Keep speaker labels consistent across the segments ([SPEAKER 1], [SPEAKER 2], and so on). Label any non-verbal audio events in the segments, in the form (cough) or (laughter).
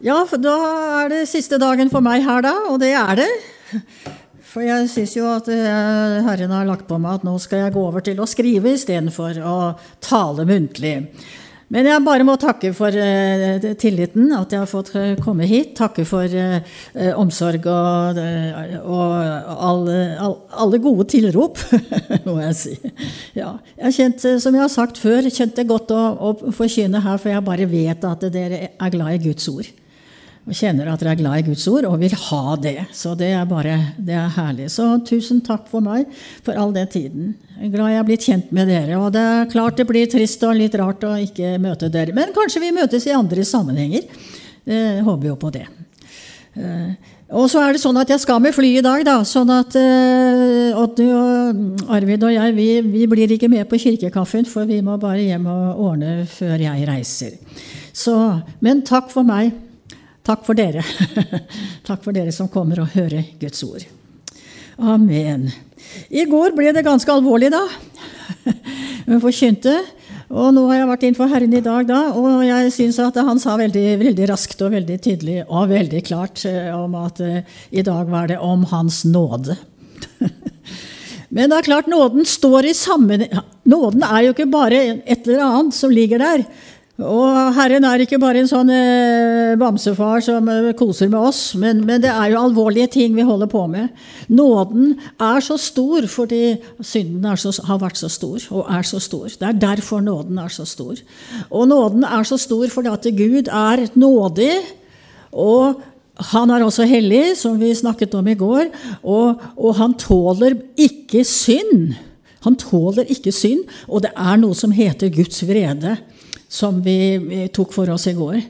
[SPEAKER 1] Ja, for da er det siste dagen for meg her, da. Og det er det. For jeg syns jo at eh, Herren har lagt på meg at nå skal jeg gå over til å skrive istedenfor å tale muntlig. Men jeg bare må takke for uh, tilliten, at jeg har fått uh, komme hit. Takke for uh, omsorg og, og alle, alle, gode tilrop, (laughs) må jeg si. Ja, jeg kjente, som jeg har sagt før, kjente godt å, å forkynne her, for jeg bare vet at dere er glad i Guds ord og kjenner at dere er glad i Guds ord og vil ha det. Så det er bare det er herlig. Så tusen takk for meg for all den tiden. Jeg er glad jeg har blitt kjent med dere. Og det er klart det blir trist og litt rart å ikke møte dere. Men kanskje vi møtes i andre sammenhenger. Jeg håper jo på det. Eh, og så er det sånn at jeg skal med fly i dag, da. Sånn at uh, Odd og Arvid og jeg vi, vi, blir ikke med på kirkekaffen, for vi må bare hjem og ordne før jeg reiser. Så, men takk for meg. Takk for dere. (laughs) Takk for dere som kommer og hører Guds ord. Amen. I går ble det ganske alvorlig, da. (laughs) Hun forkynte. Og nå har jeg vært innenfor Herren i dag, da, og jeg syns at han sa veldig, veldig, raskt og veldig tydelig og veldig klart eh, om at uh, i dag var det om Hans nåde. (laughs) Men det er klart, nåden står i sammenheng Nåden er jo ikke bare et eller annet som ligger der. Og Herren er ikke bare en sånn eh, bamsefar som eh, koser med oss, men, men, det er jo alvorlige ting vi holder på med. Nåden er så stor fordi synden så, har vært så stor, og er så stor. Det er derfor nåden er så stor. Og nåden er så stor fordi at Gud er nådig, og han er også hellig, som vi snakket om i går, og, og han tåler ikke synd. Han tåler ikke synd, og det er noe som heter Guds vrede som vi tok for oss i går.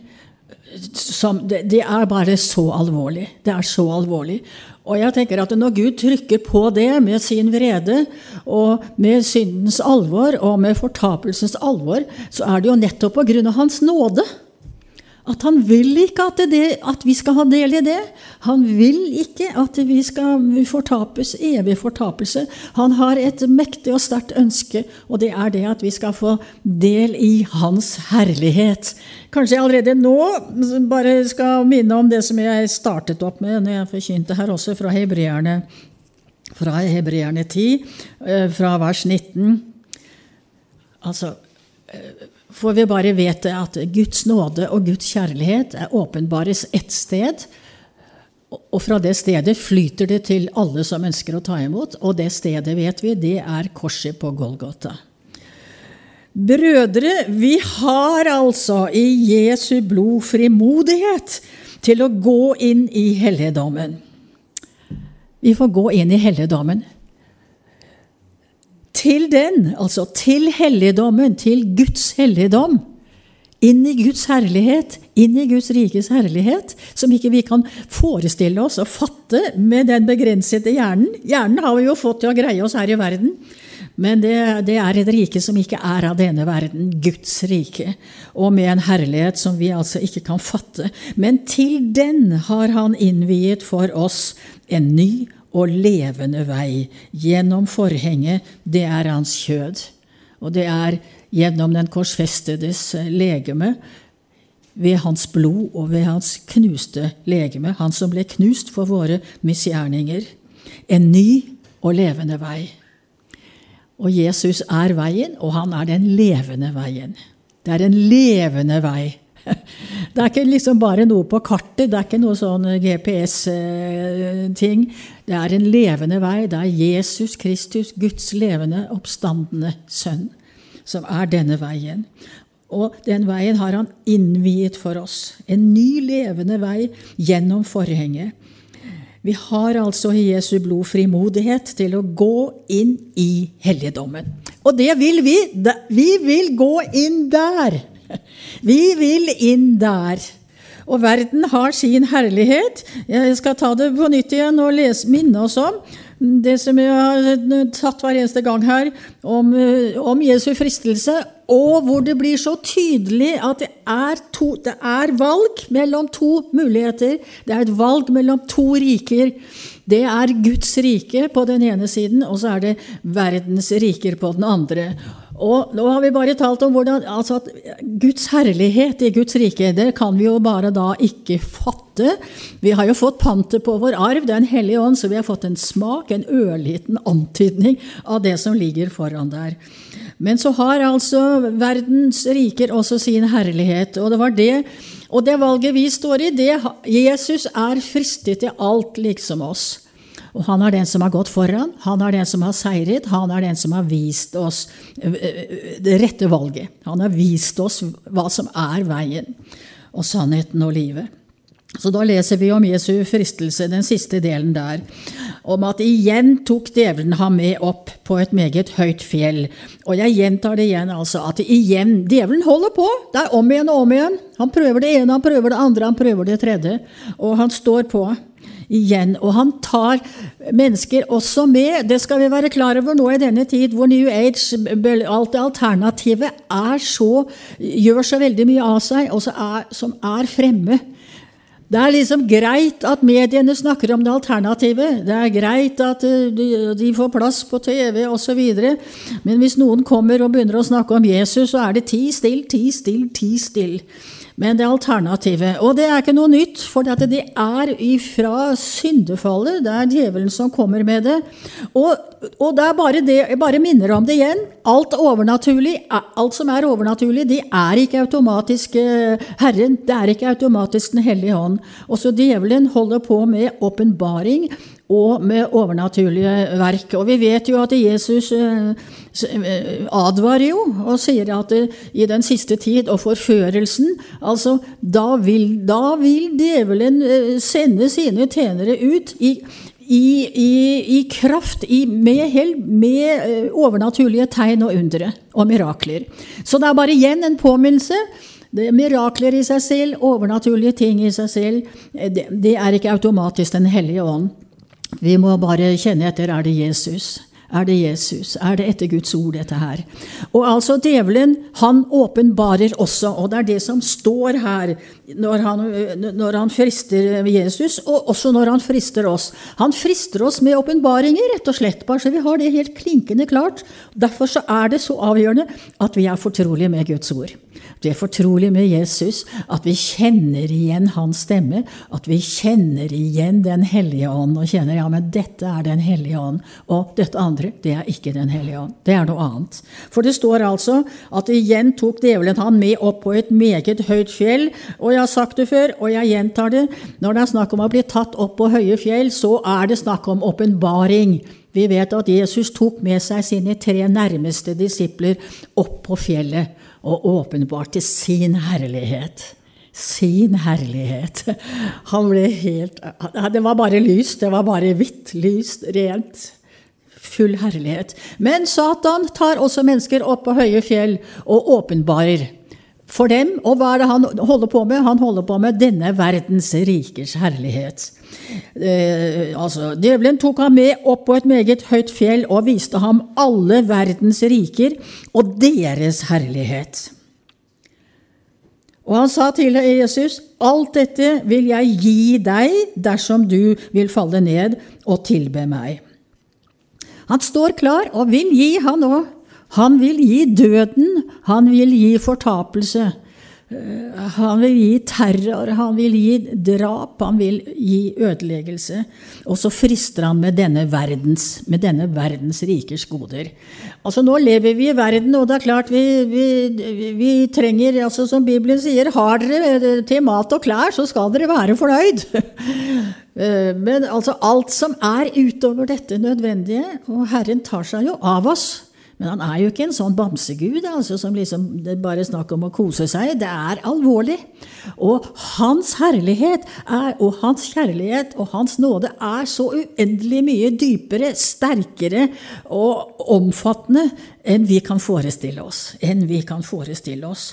[SPEAKER 1] Som, det, det, er bare så alvorlig. Det er så alvorlig. Og jeg tenker at når Gud trykker på det med sin vrede og med syndens alvor og med fortapelsens alvor, så er det jo nettopp på grunn av Hans nåde. At han vil ikke at, det, at, vi skal ha del i det. Han vil ikke at vi skal fortapes, evig fortapelse. Han har et mektig og sterkt ønske, og det er det at vi skal få del i hans herlighet. Kanskje jeg allerede nå bare skal minne om det som jeg startet opp med når jeg forkynte her også, fra hebreerne, fra hebreerne 10, eh, fra vers 19. Altså eh, for vi bare vet at Guds nåde og Guds kjærlighet er åpenbares ett sted. Og fra det stedet flyter det til alle som ønsker å ta imot. Og det stedet, vet vi, det er korset på Golgata. Brødre, vi har altså i Jesu blod frimodighet til å gå inn i helligdommen. Vi får gå inn i helligdommen til den, altså til helligdommen, til Guds helligdom. Inn i Guds herlighet, inn i Guds rikes herlighet, som ikke vi kan forestille oss og fatte med den begrensede hjernen. Hjernen har vi jo fått til å greie oss her i verden, men det, det, er et rike som ikke er av denne verden, Guds rike, og med en herlighet som vi altså ikke kan fatte. Men til den har han innviet for oss en ny og levende vei gjennom forhenget, det er hans kjød. Og det er gjennom den korsfestedes legeme, ved hans blod og ved hans knuste legeme, han som ble knust for våre misgjerninger. En ny og levende vei. Og Jesus er veien, og han er den levende veien. Det er en levende vei (laughs) Det er ikke liksom bare noe på kartet, det er ikke noe sånn GPS-ting. Det er en levende vei. Det er Jesus Kristus, Guds levende, oppstandende sønn, som er denne veien. Og den veien har han innviet for oss. En ny levende vei gjennom forhenget. Vi har altså i Jesu blod frimodighet til å gå inn i helligdommen. Og det vil vi. Vi vil gå inn der. (laughs) Vi vil inn der. Og verden har sin herlighet. Jeg skal ta det på nytt igjen og lese, minne oss om det som jeg har tatt hver eneste gang her, om, om Jesu fristelse, og hvor det blir så tydelig at det er, to, det er valg mellom to muligheter. Det er et valg mellom to riker. Det er Guds rike på den ene siden, og så er det verdens riker på den andre. Og nå har vi bare talt om hvordan altså at Guds herlighet i Guds rike, det kan vi jo bare da ikke fatte. Vi har jo fått pantet på vår arv, Den hellige ånd, så vi har fått en smak, en ørliten antydning av det som ligger foran der. Men så har altså verdens riker også sin herlighet, og det var det og det valget vi står i, det Jesus er fristet til alt liksom oss. Og han er den som har gått foran, han er den som har seiret, han er den som har vist oss eh, eh, det rette valget. Han har vist oss hva som er veien og sannheten og livet. Så da leser vi om Jesu fristelse, den siste delen der, om at igjen tok djevelen ham med opp på et meget høyt fjell. Og jeg gjentar det igjen, altså, at igjen Djevelen holder på! Det er om igjen og om igjen. Han prøver det ene, han prøver det andre, han prøver det tredje. Og han står på igjen. Og han tar mennesker også med. Det skal vi være klar over nå i denne tid hvor New Age, alt det alternativet, er så, gjør så veldig mye av seg, og som er fremme. Det er liksom greit at mediene snakker om det alternative. Det er greit at eh, de får plass på TV osv. Men hvis noen kommer og begynner å snakke om Jesus, så er det ti still, ti still, ti still. Men det alternativet Og det er ikke noe nytt, for det er ifra syndefallet. Det er djevelen som kommer med det. Og, og det er bare det, jeg bare minner om det igjen. Alt overnaturlig, alt som er overnaturlig, det er ikke automatisk eh, Herren. Det er ikke automatisk Den hellige hånd. Også djevelen holder på med åpenbaring og med overnaturlige verk. Og vi vet jo at Jesus eh, eh, advarer jo og sier at det, i den siste tid og forførelsen altså Da vil, da vil djevelen sende sine tjenere ut i, i, i, i kraft, med hell, med overnaturlige tegn og undre og mirakler. Så det er bare igjen en påminnelse. Det er mirakler i seg selv, overnaturlige ting i seg selv, det, det er ikke automatisk Den hellige ånd. Vi må bare kjenne etter er det Jesus. Er det Jesus? Er det etter Guds ord, dette her? Og altså, djevelen, han åpenbarer også, og det er det som står her når han, når han frister Jesus, og også når han frister oss. Han frister oss med åpenbaringer, rett og slett, bare så vi har det helt klinkende klart. Derfor så er det så avgjørende at vi er fortrolige med Guds ord. Vi er fortrolige med Jesus, at vi kjenner igjen hans stemme, at vi kjenner igjen Den hellige ånd, og kjenner ja, men dette er Den hellige ånd, og dette andre, det er ikke Den hellige ånd. Det er noe annet. For det står altså at igjen tok djevelen han med opp på et meget høyt fjell, og jeg har sagt det før, og jeg gjentar det, når det er snakk om å bli tatt opp på høye fjell, så er det snakk om åpenbaring. Vi vet at Jesus tok med seg sine tre nærmeste disipler opp på fjellet og åpenbarte sin herlighet. Sin herlighet. Han ble helt Det var bare lys. Det var bare hvitt, lyst, rent. Full herlighet. Men Satan tar også mennesker opp på høye fjell og åpenbarer for dem. Og hva er det han holder på med? Han holder på med denne verdens rikers herlighet. Eh, altså, Djevelen tok ham med opp på et meget høyt fjell og viste ham alle verdens riker og deres herlighet. Og han sa til Jesus, alt dette vil jeg gi deg dersom du vil falle ned og tilbe meg. Han står klar og vil gi, han òg. Han vil gi døden, han vil gi fortapelse. Eh, han vil gi terror, han vil gi drap, han vil gi ødeleggelse. Og så frister han med denne verdens, med denne verdens rikers goder. Altså Nå lever vi i verden, og det er klart vi, vi, vi trenger altså Som Bibelen sier, har dere til mat og klær, så skal dere være fornøyd. (laughs) Eh, men altså alt som er utover dette nødvendige, og Herren tar seg jo av oss. Men han er jo ikke en sånn bamsegud altså, som liksom det bare snakk om å kose seg. Det er alvorlig. Og hans herlighet er, og hans kjærlighet og hans nåde er så uendelig mye dypere, sterkere og omfattende enn vi kan forestille oss. Enn vi kan forestille oss.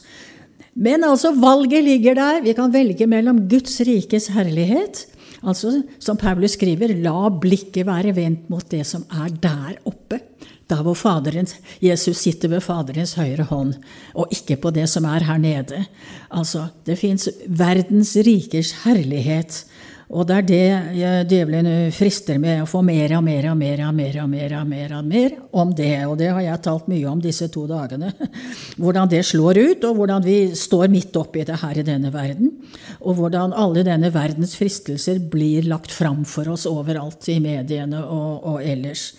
[SPEAKER 1] Men altså, valget ligger der. Vi kan velge mellom Guds rikes herlighet Altså, som Paulus skriver, la blikket være vendt mot det som er der oppe. Da hvor Faderens, Jesus sitter ved Faderens høyre hånd, og ikke på det som er her nede. Altså, det fins verdens rikers herlighet. Og det er det djevelen frister med, å få mer og mer og mer og mer og mer, og mer, og mer om det. Og det har jeg talt mye om disse to dagene. (laughs) Hvordan det slår ut, og hvordan vi står midt oppi det her i denne verden. Og hvordan alle denne verdens fristelser blir lagt fram for oss overalt i mediene og, og ellers.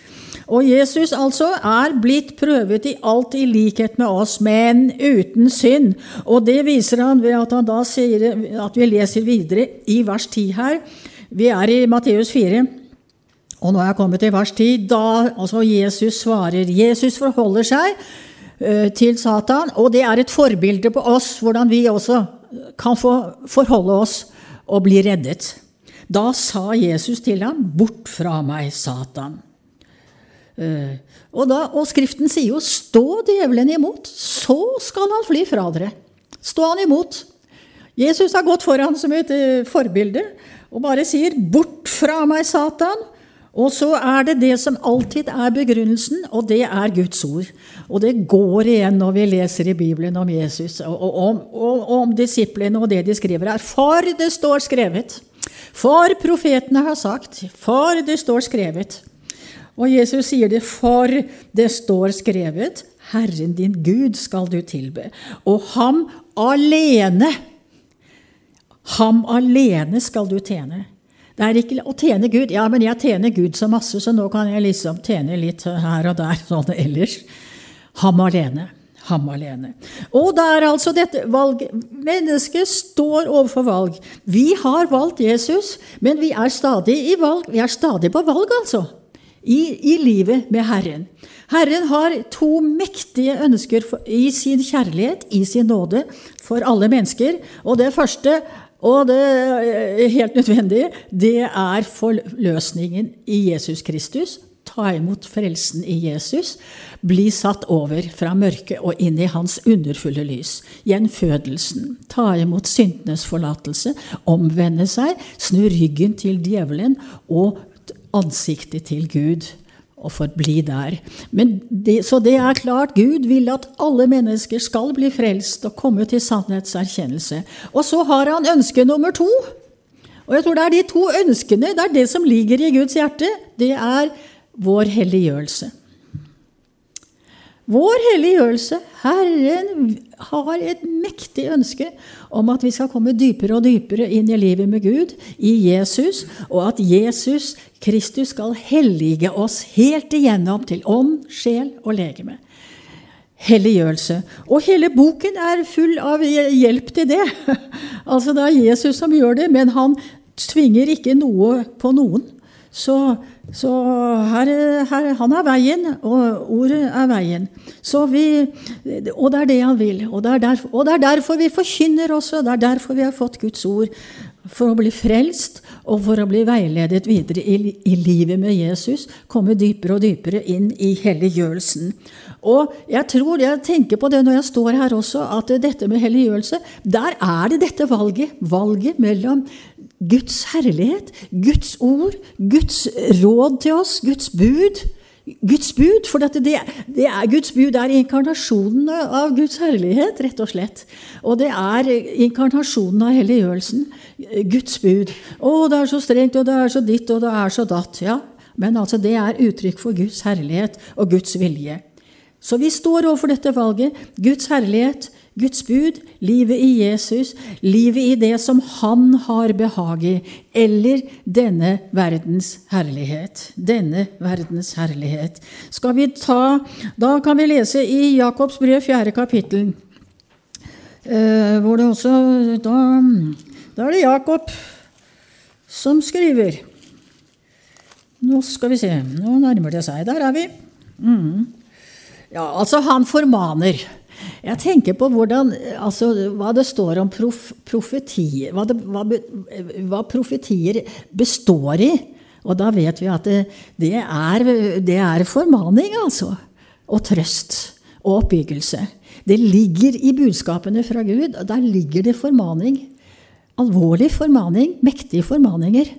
[SPEAKER 1] Og Jesus altså er blitt prøvet i alt i likhet med oss, men uten synd. Og det viser han ved at han da sier at vi leser videre i vers 10 her vi er i Matteus 4. Og nå er jeg kommet til vers 10. Da altså Jesus svarer Jesus forholder seg uh, til Satan, og det er et forbilde på oss, hvordan vi også kan få forholde oss og bli reddet. Da sa Jesus til ham, 'Bort fra meg, Satan'. Uh, og, da, og, Skriften sier jo 'stå djevelen imot', så skal han fly fra dere. Stå han imot. Jesus har gått foran som et uh, forbilde og bare sier 'bort fra meg, Satan'. Og så er det det som alltid er begrunnelsen, og det er Guds ord. Og det går igjen når vi leser i Bibelen om Jesus og, om, og om disiplene og det de skriver her. For det står skrevet. For profetene har sagt. For det står skrevet. Og Jesus sier det, for det står skrevet. Herren din Gud skal du tilbe, og ham alene Ham alene skal du tjene. Det er ikke å tjene Gud. Ja, men jeg tjener Gud så masse, så nå kan jeg liksom tjene litt her og der sånn ellers. Ham alene. Ham alene. Og det er altså dette valget. Mennesket står overfor valg. Vi har valgt Jesus, men vi er stadig i valg. Vi er stadig på valg, altså. I, i livet med Herren. Herren har to mektige ønsker for, i sin kjærlighet, i sin nåde, for alle mennesker. Og det første og det er helt nødvendig, det er forløsningen i Jesus Kristus. Ta imot frelsen i Jesus. Bli satt over fra mørket og inn i hans underfulle lys. Gjenfødelsen. Ta imot syndenes forlatelse. Omvende seg. Snu ryggen til djevelen og ansiktet til Gud og forbli der. Det, så det er klart, Gud vil at alle mennesker skal bli frelst og komme til sannhetserkjennelse. Og så har han ønske nummer to. Og jeg tror det er de to ønskene, det er det som ligger i Guds hjerte. Det er vår helliggjørelse. Vår helliggjørelse. Herren har et mektig ønske om at vi skal komme dypere og dypere inn i livet med Gud, i Jesus, og at Jesus Kristus skal hellige oss helt igjennom til ånd, sjel og legeme. Helliggjørelse. Og hele boken er full av hjelp til det. (laughs) altså Det er Jesus som gjør det, men han tvinger ikke noe på noen. Så så her, her, han er veien, og ordet er veien. Vi, og det er det han vil. Og det, derfor, og det, er derfor vi forkynner også. Det er derfor vi har fått Guds ord. For å bli frelst og for å bli veiledet videre i, i livet med Jesus. Komme dypere og dypere inn i helliggjørelsen. Og jeg tror, jeg tenker på det når jeg står her også, at dette med helliggjørelse, der er det dette valget. Valget mellom Guds herlighet, Guds ord, Guds råd til oss, Guds bud. Guds bud, for det, det, er Guds bud er inkarnasjonen av Guds herlighet, rett og slett. Og det er inkarnasjonen av helliggjørelsen. Guds bud. Å, det er så strengt, og det er så ditt, og det er så datt. Ja, men altså, det er uttrykk for Guds herlighet og Guds vilje. Så vi står overfor dette valget. Guds herlighet, Guds bud, livet i Jesus, livet i det som Han har behag i, eller denne verdens herlighet. Denne verdens herlighet. Skal vi ta Da kan vi lese i Jakobs brev, fjerde kapittel, eh, hvor det også da, da er det Jakob som skriver. Nå skal vi se. Nå nærmer det seg. Der er vi. Mm. Ja, altså, han formaner. Jeg tenker på hvordan, altså, hva det står om prof, profetier hva, det, hva, hva, profetier består i. Og da vet vi at det, det, er, det er, formaning, altså. Og trøst. Og oppbyggelse. Det ligger i budskapene fra Gud. og Der ligger det formaning. Alvorlig formaning. Mektige formaninger.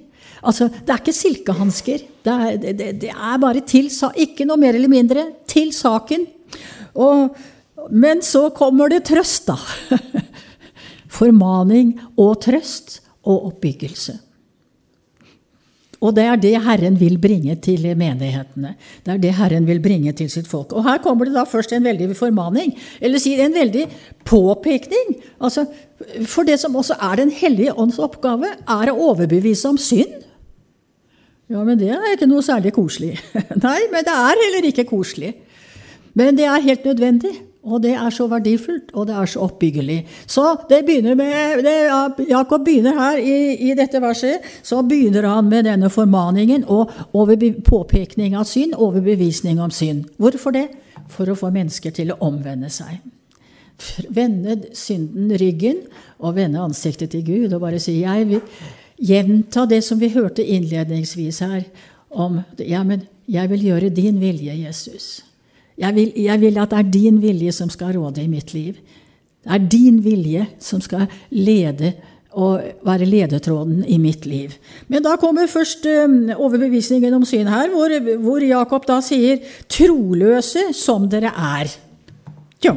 [SPEAKER 1] Altså, Det er ikke silkehansker. Det, det, det, er bare til Ikke noe mer eller mindre. Til saken. Og men så kommer det trøst, da. (laughs) Formaning og trøst og oppbyggelse. Og det er det Herren vil bringe til menighetene. Det er det Herren vil bringe til sitt folk. Og her kommer det da først en veldig formaning, eller si en veldig påpekning. Altså, for det som også er Den hellige ånds oppgave, er å overbevise om synd. Ja, men det er ikke noe særlig koselig. (laughs) Nei, men det er heller ikke koselig. Men det er helt nødvendig. Og det er så verdifullt, og det er så oppbyggelig. Så det begynner med, det, Jakob begynner her i, i, dette verset. Så begynner han med denne formaningen og påpekning av synd, overbevisning om synd. Hvorfor det? For å få mennesker til å omvende seg. Vende synden ryggen og vende ansiktet til Gud og bare si jeg vil gjenta det som vi hørte innledningsvis her om ja, men jeg vil gjøre din vilje, Jesus. Jeg vil, jeg vil, at det er din vilje som skal råde i mitt liv. Det er din vilje som skal lede og være ledetråden i mitt liv. Men da kommer først um, overbevisningen om syn her, hvor, hvor, Jakob da sier 'troløse som dere er'. Tjo.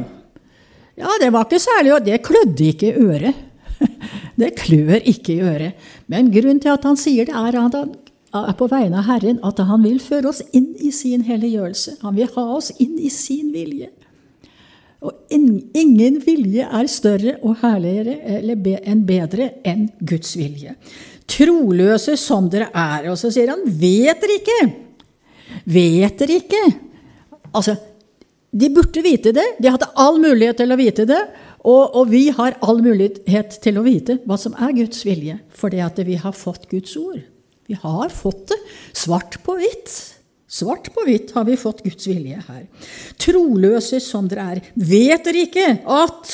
[SPEAKER 1] Ja, det var ikke særlig, og det klødde ikke i øret. (laughs) Det klør ikke i øret. Men grunnen til at han sier det, er at han på vegne av Herren at han vil føre oss inn i sin helliggjørelse. Han vil ha oss inn i sin vilje. Og ingen vilje er større og herligere enn bedre enn Guds vilje. Troløse som dere er. Og så sier han, vet dere ikke? Vet dere ikke? Altså, de burde vite det. De hadde all mulighet til å vite det. Og, og vi har all mulighet til å vite hva som er Guds vilje, fordi at vi har fått Guds ord. Vi har fått det svart på hvitt. Svart på hvitt har vi fått Guds vilje her. Troløse som dere er, vet dere ikke at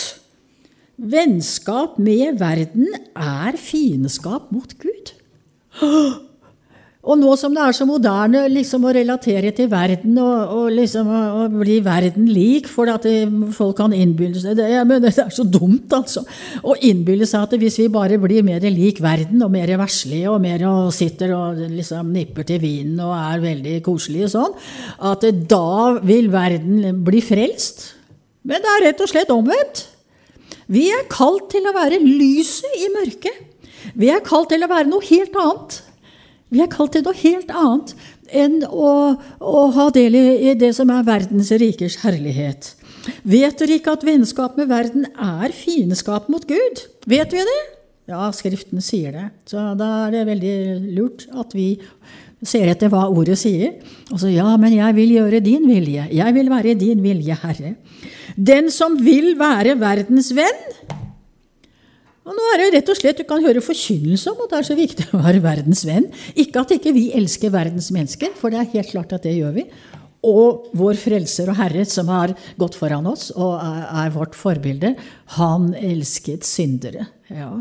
[SPEAKER 1] vennskap med verden er fiendskap mot Gud? Og nå som det er så moderne liksom, å relatere til verden og, og liksom, å, bli verden lik for at det, folk kan innbille seg det, mener, det er så dumt, altså. Å innbille seg at hvis vi bare blir mer lik verden og mer verslige og mer og sitter og liksom nipper til vinen og er veldig koselige sånn, at da vil verden bli frelst. Men det er rett og slett omvendt. Vi er kalt til å være lyset i mørket. Vi er kalt til å være noe helt annet. Vi er kalt til noe helt annet enn å, å ha del i, i, det som er verdens rikers herlighet. Vet dere ikke at vennskap med verden er fiendskap mot Gud? Vet vi det? Ja, Skriften sier det. Så da er det veldig lurt at vi ser etter hva ordet sier. Og så ja, men jeg vil gjøre din vilje. Jeg vil være din vilje, Herre. Den som vil være verdens venn, og nå er det rett og slett Du kan høre forkynnelse om at det er så viktig å være verdens venn. Ikke at ikke vi elsker verdens mennesker, for det er helt klart at det gjør vi. Og vår frelser og Herre, som har gått foran oss og er vårt forbilde, han elsket syndere. Ja.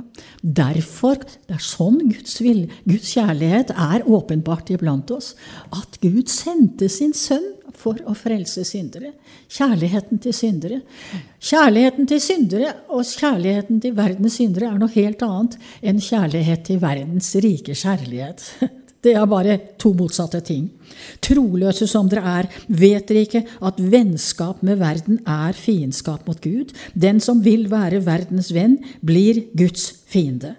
[SPEAKER 1] Derfor, det er sånn Guds, vil, Guds kjærlighet er åpenbart iblant oss. At Gud sendte sin sønn for å frelse syndere. Kjærligheten til syndere. Kjærligheten til syndere og kjærligheten til verdens syndere er noe helt annet enn kjærlighet til verdens rike kjærlighet. (laughs) Det er bare to motsatte ting. Troløse som dere er, vet dere ikke at vennskap med verden er fiendskap mot Gud? Den som vil være verdens venn, blir Guds fiende.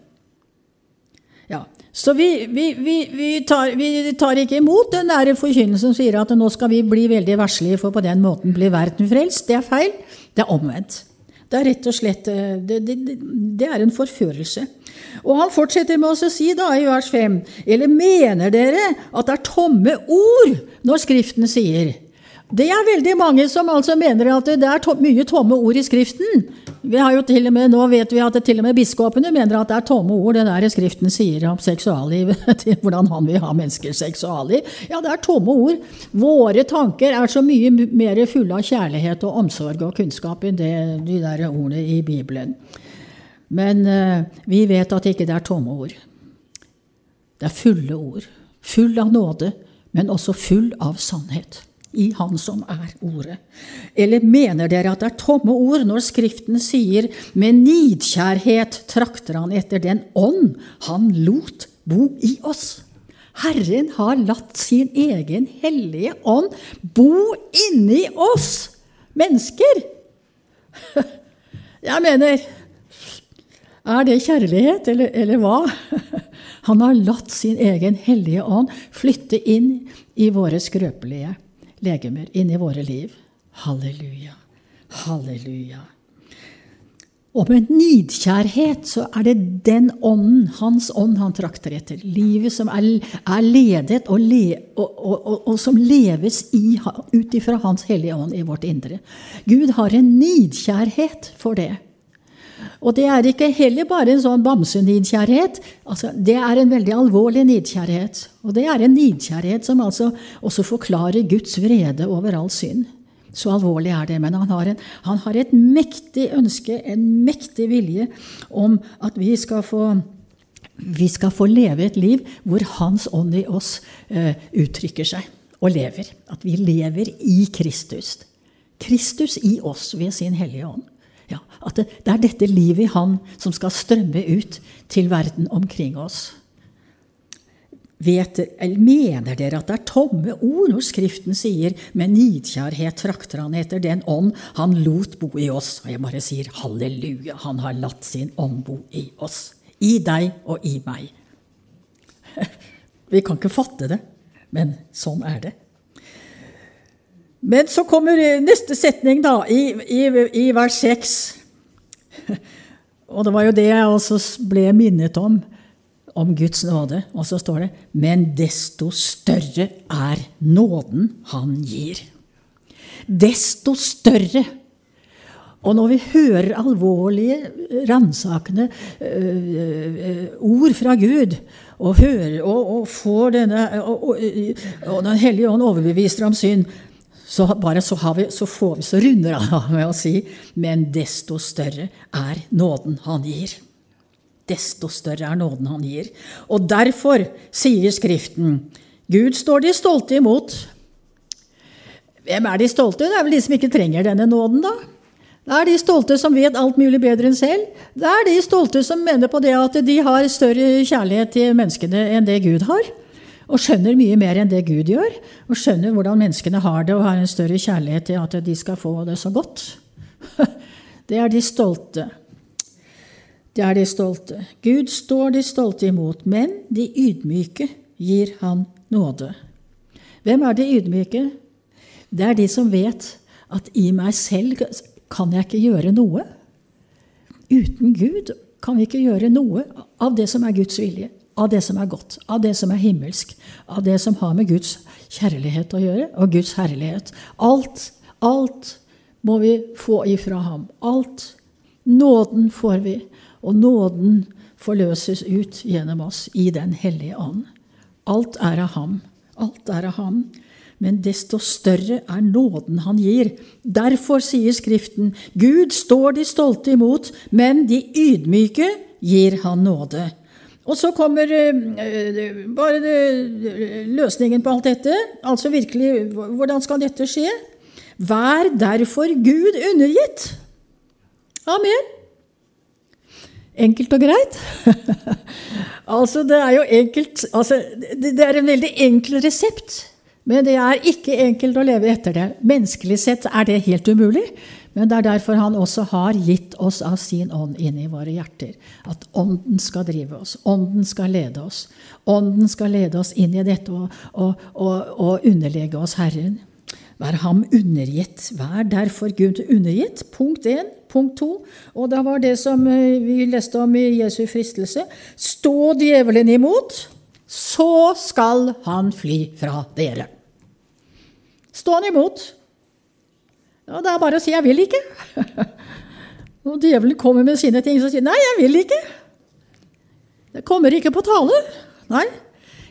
[SPEAKER 1] Så vi, vi, vi, tar, vi, tar, ikke imot den der forkynnelsen som sier at nå skal vi bli veldig verslige, for på den måten blir verden frelst. Det er feil. Det er omvendt. Det er rett og slett eh, det, det, det er en forførelse. Og han fortsetter med å si da i vers 5.: Eller mener dere at det er tomme ord når Skriften sier det er veldig mange som altså mener at det er to mye tomme ord i Skriften. Vi har jo til og med, Nå vet vi at det, til og med biskopene mener at det er tomme ord det der Skriften sier om seksualliv. (laughs) hvordan han vil ha menneskers seksualliv. Ja, det er tomme ord. Våre tanker er så mye mer fulle av kjærlighet og omsorg og kunnskap enn det, de der ordene i Bibelen. Men uh, vi vet at ikke det er tomme ord. Det er fulle ord. Full av nåde, men også full av sannhet i Han som er Ordet? Eller mener dere at det er tomme ord når Skriften sier med nidkjærhet trakter han etter den ånd han lot bo i oss? Herren har latt sin egen hellige ånd bo inni oss mennesker! (laughs) Jeg mener Er det kjærlighet, eller, eller hva? (laughs) Han har latt sin egen hellige ånd flytte inn i våre skrøpelige legemer, inn i våre liv. Halleluja. Halleluja. Og med nidkjærhet så er det den ånden, hans ånd, han trakter etter. Livet som er, er ledet og, le, og, og, og, som leves ut ifra Hans hellige ånd i vårt indre. Gud har en nidkjærhet for det. Og det er ikke heller bare en sånn bamsenidkjærhet. Altså, det er en veldig alvorlig nidkjærhet. Og det er en nidkjærhet som altså også forklarer Guds vrede over all synd. Så alvorlig er det. Men han har, en, han har et mektig ønske, en mektig vilje, om at vi skal få vi skal få leve et liv hvor Hans ånd i oss eh, uttrykker seg og lever. At vi lever i Kristus. Kristus i oss ved sin Hellige Ånd. At det, det, er dette livet i Han som skal strømme ut til verden omkring oss. Vet, mener dere at det er tomme ord når Skriften sier 'med nidkjærhet trakter han etter den ånd han lot bo i oss'? Og jeg bare sier halleluja, han har latt sin ånd bo i oss. I deg og i meg. (laughs) Vi kan ikke fatte det, men sånn er det. Men så kommer neste setning, da, i, i, i vers 6. (laughs) Og det var jo det jeg også ble minnet om, om Guds nåde. Og så står det Men desto større er nåden han gir. Desto større. Og når vi hører alvorlige, ransakende øh, ord fra Gud, og, hører, og, og får denne, og, og Den hellige ånd overbeviser om synd, så, bare så, vi, så, får vi, så runder av med å si men desto større er nåden han gir. Desto større er nåden han gir. Og derfor sier Skriften Gud står de stolte imot. Hvem er de stolte? Det er vel de som ikke trenger denne nåden, da. Det er de stolte som vet alt mulig bedre enn selv. Det er de stolte som mener på det at de har større kjærlighet til menneskene enn det Gud har og skjønner mye mer enn det Gud gjør. Og skjønner hvordan menneskene har det, og har en større kjærlighet til at de skal få det så godt. (laughs) Det er de stolte. Det er de stolte. Gud står de stolte imot, men de ydmyke gir han nåde. Hvem er de ydmyke? Det er de som vet at i meg selv kan jeg ikke gjøre noe. Uten Gud kan vi ikke gjøre noe av det som er Guds vilje av det som er godt, av det som er himmelsk, av det som har med Guds kjærlighet å gjøre, og Guds herlighet. Alt, alt må vi få ifra ham. Alt. Nåden får vi, og nåden forløses ut gjennom oss i Den hellige ånd. Alt er av ham. Alt er av ham. Men desto større er nåden han gir. Derfor sier Skriften, Gud står de stolte imot, men de ydmyke gir han nåde. Og så kommer uh, bare det, løsningen på alt dette. Altså virkelig, hvordan skal dette skje? Vær derfor Gud undergitt. Amen. Enkelt og greit. (laughs) altså, det er jo enkelt altså, det er en veldig enkel resept. Men det er ikke enkelt å leve etter det. Menneskelig sett er det helt umulig. Men det er derfor han også har gitt oss av sin ånd inn i våre hjerter. At ånden skal drive oss. Ånden skal lede oss. Ånden skal lede oss inn i dette og, og, og, og underlegge oss Herren. Vær ham undergitt. Vær derfor Gud undergitt. Punkt 1. Punkt 2. Og det var det som eh, vi leste om i Jesu fristelse. Stå djevelen imot, så skal han fly fra dere. Stå han imot. Og det er bare å si 'jeg vil ikke'. (laughs) Og djevelen kommer med sine ting, så sier 'nei, jeg vil ikke'. Det kommer ikke på tale. Nei.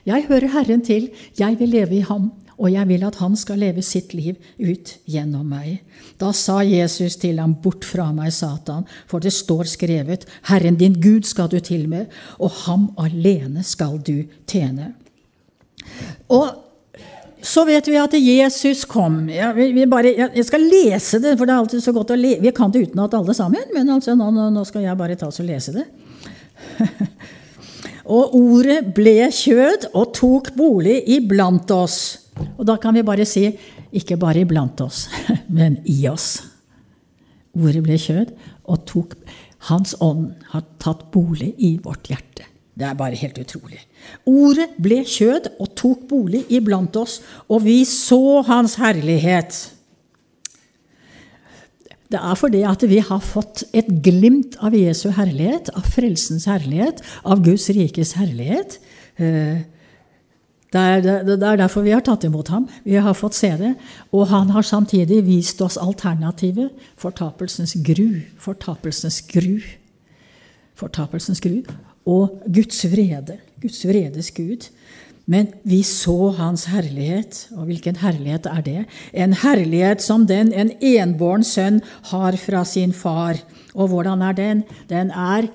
[SPEAKER 1] Jeg hører Herren til. Jeg vil leve i ham, og jeg vil at han skal leve sitt liv ut gjennom meg. Da sa Jesus til ham, bort fra meg, Satan, for det står skrevet, Herren din Gud skal du til med, og ham alene skal du tjene. Og så vet vi at Jesus kom. Ja, vi, vi bare, jeg skal lese det, for det er alltid så godt å lese. Vi kan det utenat alle sammen, men altså, nå, nå, skal jeg bare ta oss og lese det. (laughs) og ordet ble kjød og tok bolig iblant oss. Og da kan vi bare si ikke bare iblant oss, (laughs) men i oss. Ordet ble kjød og tok Hans ånd har tatt bolig i vårt hjerte. Det er bare helt utrolig. Ordet ble kjød og tok bolig iblant oss, og vi så Hans herlighet. Det er fordi at vi har fått et glimt av Jesu herlighet, av frelsens herlighet, av Guds rikes herlighet. Eh, det er, er, derfor vi har tatt imot ham. Vi har fått se det. Og han har samtidig vist oss alternativet. Fortapelsens gru. Fortapelsens gru. Fortapelsens gru. Og Guds vrede. Guds vredes Gud. Men vi så Hans herlighet. Og hvilken herlighet er det? En herlighet som den en enbåren sønn har fra sin far. Og hvordan er den? Den er,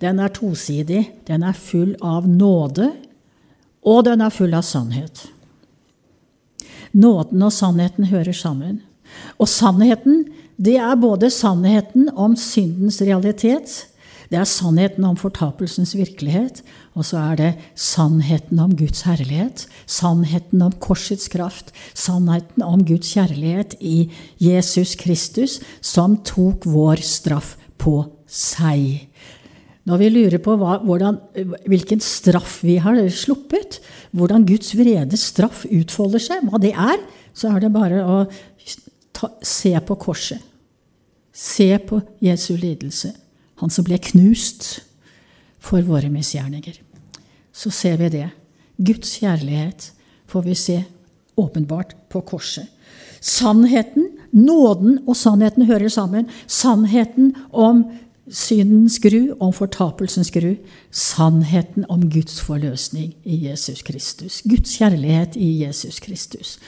[SPEAKER 1] den er tosidig. Den er full av nåde, og den er full av sannhet. Nåden og sannheten hører sammen. Og sannheten, det er både sannheten om syndens realitet, det er sannheten om fortapelsens virkelighet, og så er det sannheten om Guds herlighet, sannheten om korsets kraft, sannheten om Guds kjærlighet i Jesus Kristus, som tok vår straff på seg. Når vi lurer på hva, hvordan, hvilken straff vi har sluppet, hvordan Guds vrede straff utfolder seg, hva det er, så er det bare å ta, se på korset. Se på Jesu lidelse. Han som ble knust for våre misgjerninger. Så ser vi det. Guds kjærlighet får vi se åpenbart på korset. Sannheten, nåden og sannheten hører sammen. Sannheten om syndens gru, om fortapelsens gru. Sannheten om Guds forløsning i Jesus Kristus. Guds kjærlighet i Jesus Kristus.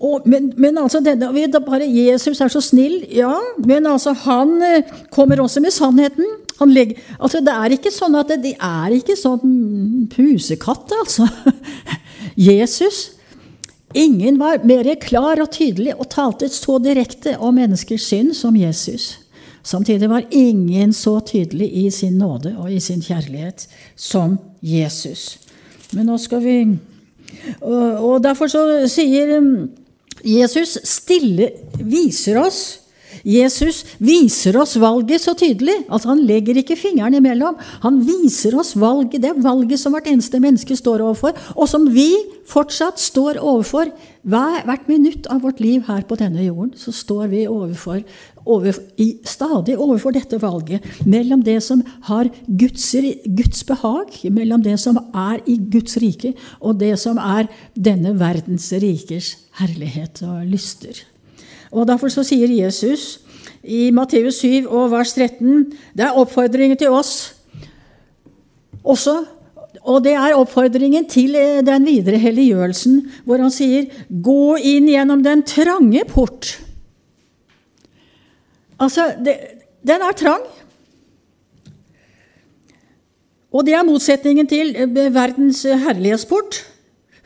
[SPEAKER 1] Og, men, men, altså, denne, bare Jesus er så snill, ja, men altså, han eh, kommer også med sannheten. Legger, altså, det er ikke sånn at det, det er ikke sånn pusekatt, altså. (laughs) Jesus Ingen var mer klar og tydelig og talte så direkte om menneskers synd som Jesus. Samtidig var ingen så tydelig i sin nåde og i sin kjærlighet som Jesus. Men nå skal vi Og, derfor så sier um, Jesus stille viser oss Jesus viser oss valget så tydelig at han legger ikke fingeren imellom. Han viser oss valget, det valget som hvert eneste menneske står overfor, og som vi fortsatt står overfor. Hvert minutt av vårt liv her på denne jorden så står vi overfor, over, i, stadig overfor dette valget mellom det som har Guds, Guds behag, mellom det som er i Guds rike, og det som er denne verdens rikers herlighet og lyster. Og Derfor så sier Jesus i Matteus 7 og vers 13 Det er oppfordringen til oss også. Og det er oppfordringen til eh, den videre helliggjørelsen, hvor han sier 'gå inn gjennom den trange port'. Altså, det, den er trang. Og det er motsetningen til eh, verdens herlighetsport.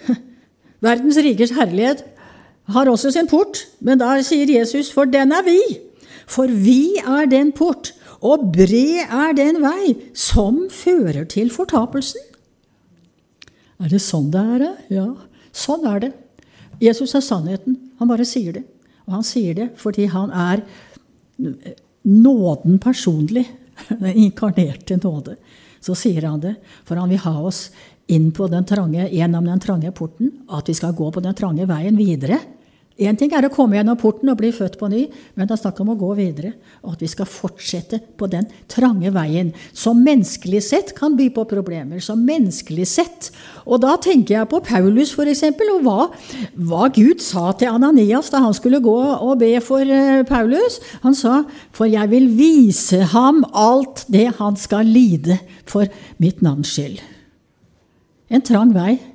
[SPEAKER 1] (laughs) Verdens rikers herlighet har også sin port, men der sier Jesus, for den er vi. For vi er den port, og bred er den vei som fører til fortapelsen. Er det sånn det er? Ja, sånn er det. Jesus er sannheten. Han bare sier det. Og han sier det fordi han er nåden personlig. (laughs) Den inkarnerte nåde. Så sier han det, for han vil ha oss inn på den trange, gjennom den trange porten, at vi skal gå på den trange veien videre. Én ting er å komme gjennom porten og bli født på ny, men det er snakk om å gå videre, og at vi skal fortsette på den trange veien, som menneskelig sett kan by på problemer. som menneskelig sett. Og da tenker jeg på Paulus, f.eks., og hva, hva, Gud sa til Ananias da han skulle gå og be for eh, Paulus. Han sa, 'For jeg vil vise ham alt det han skal lide for mitt navns skyld'. En trang vei.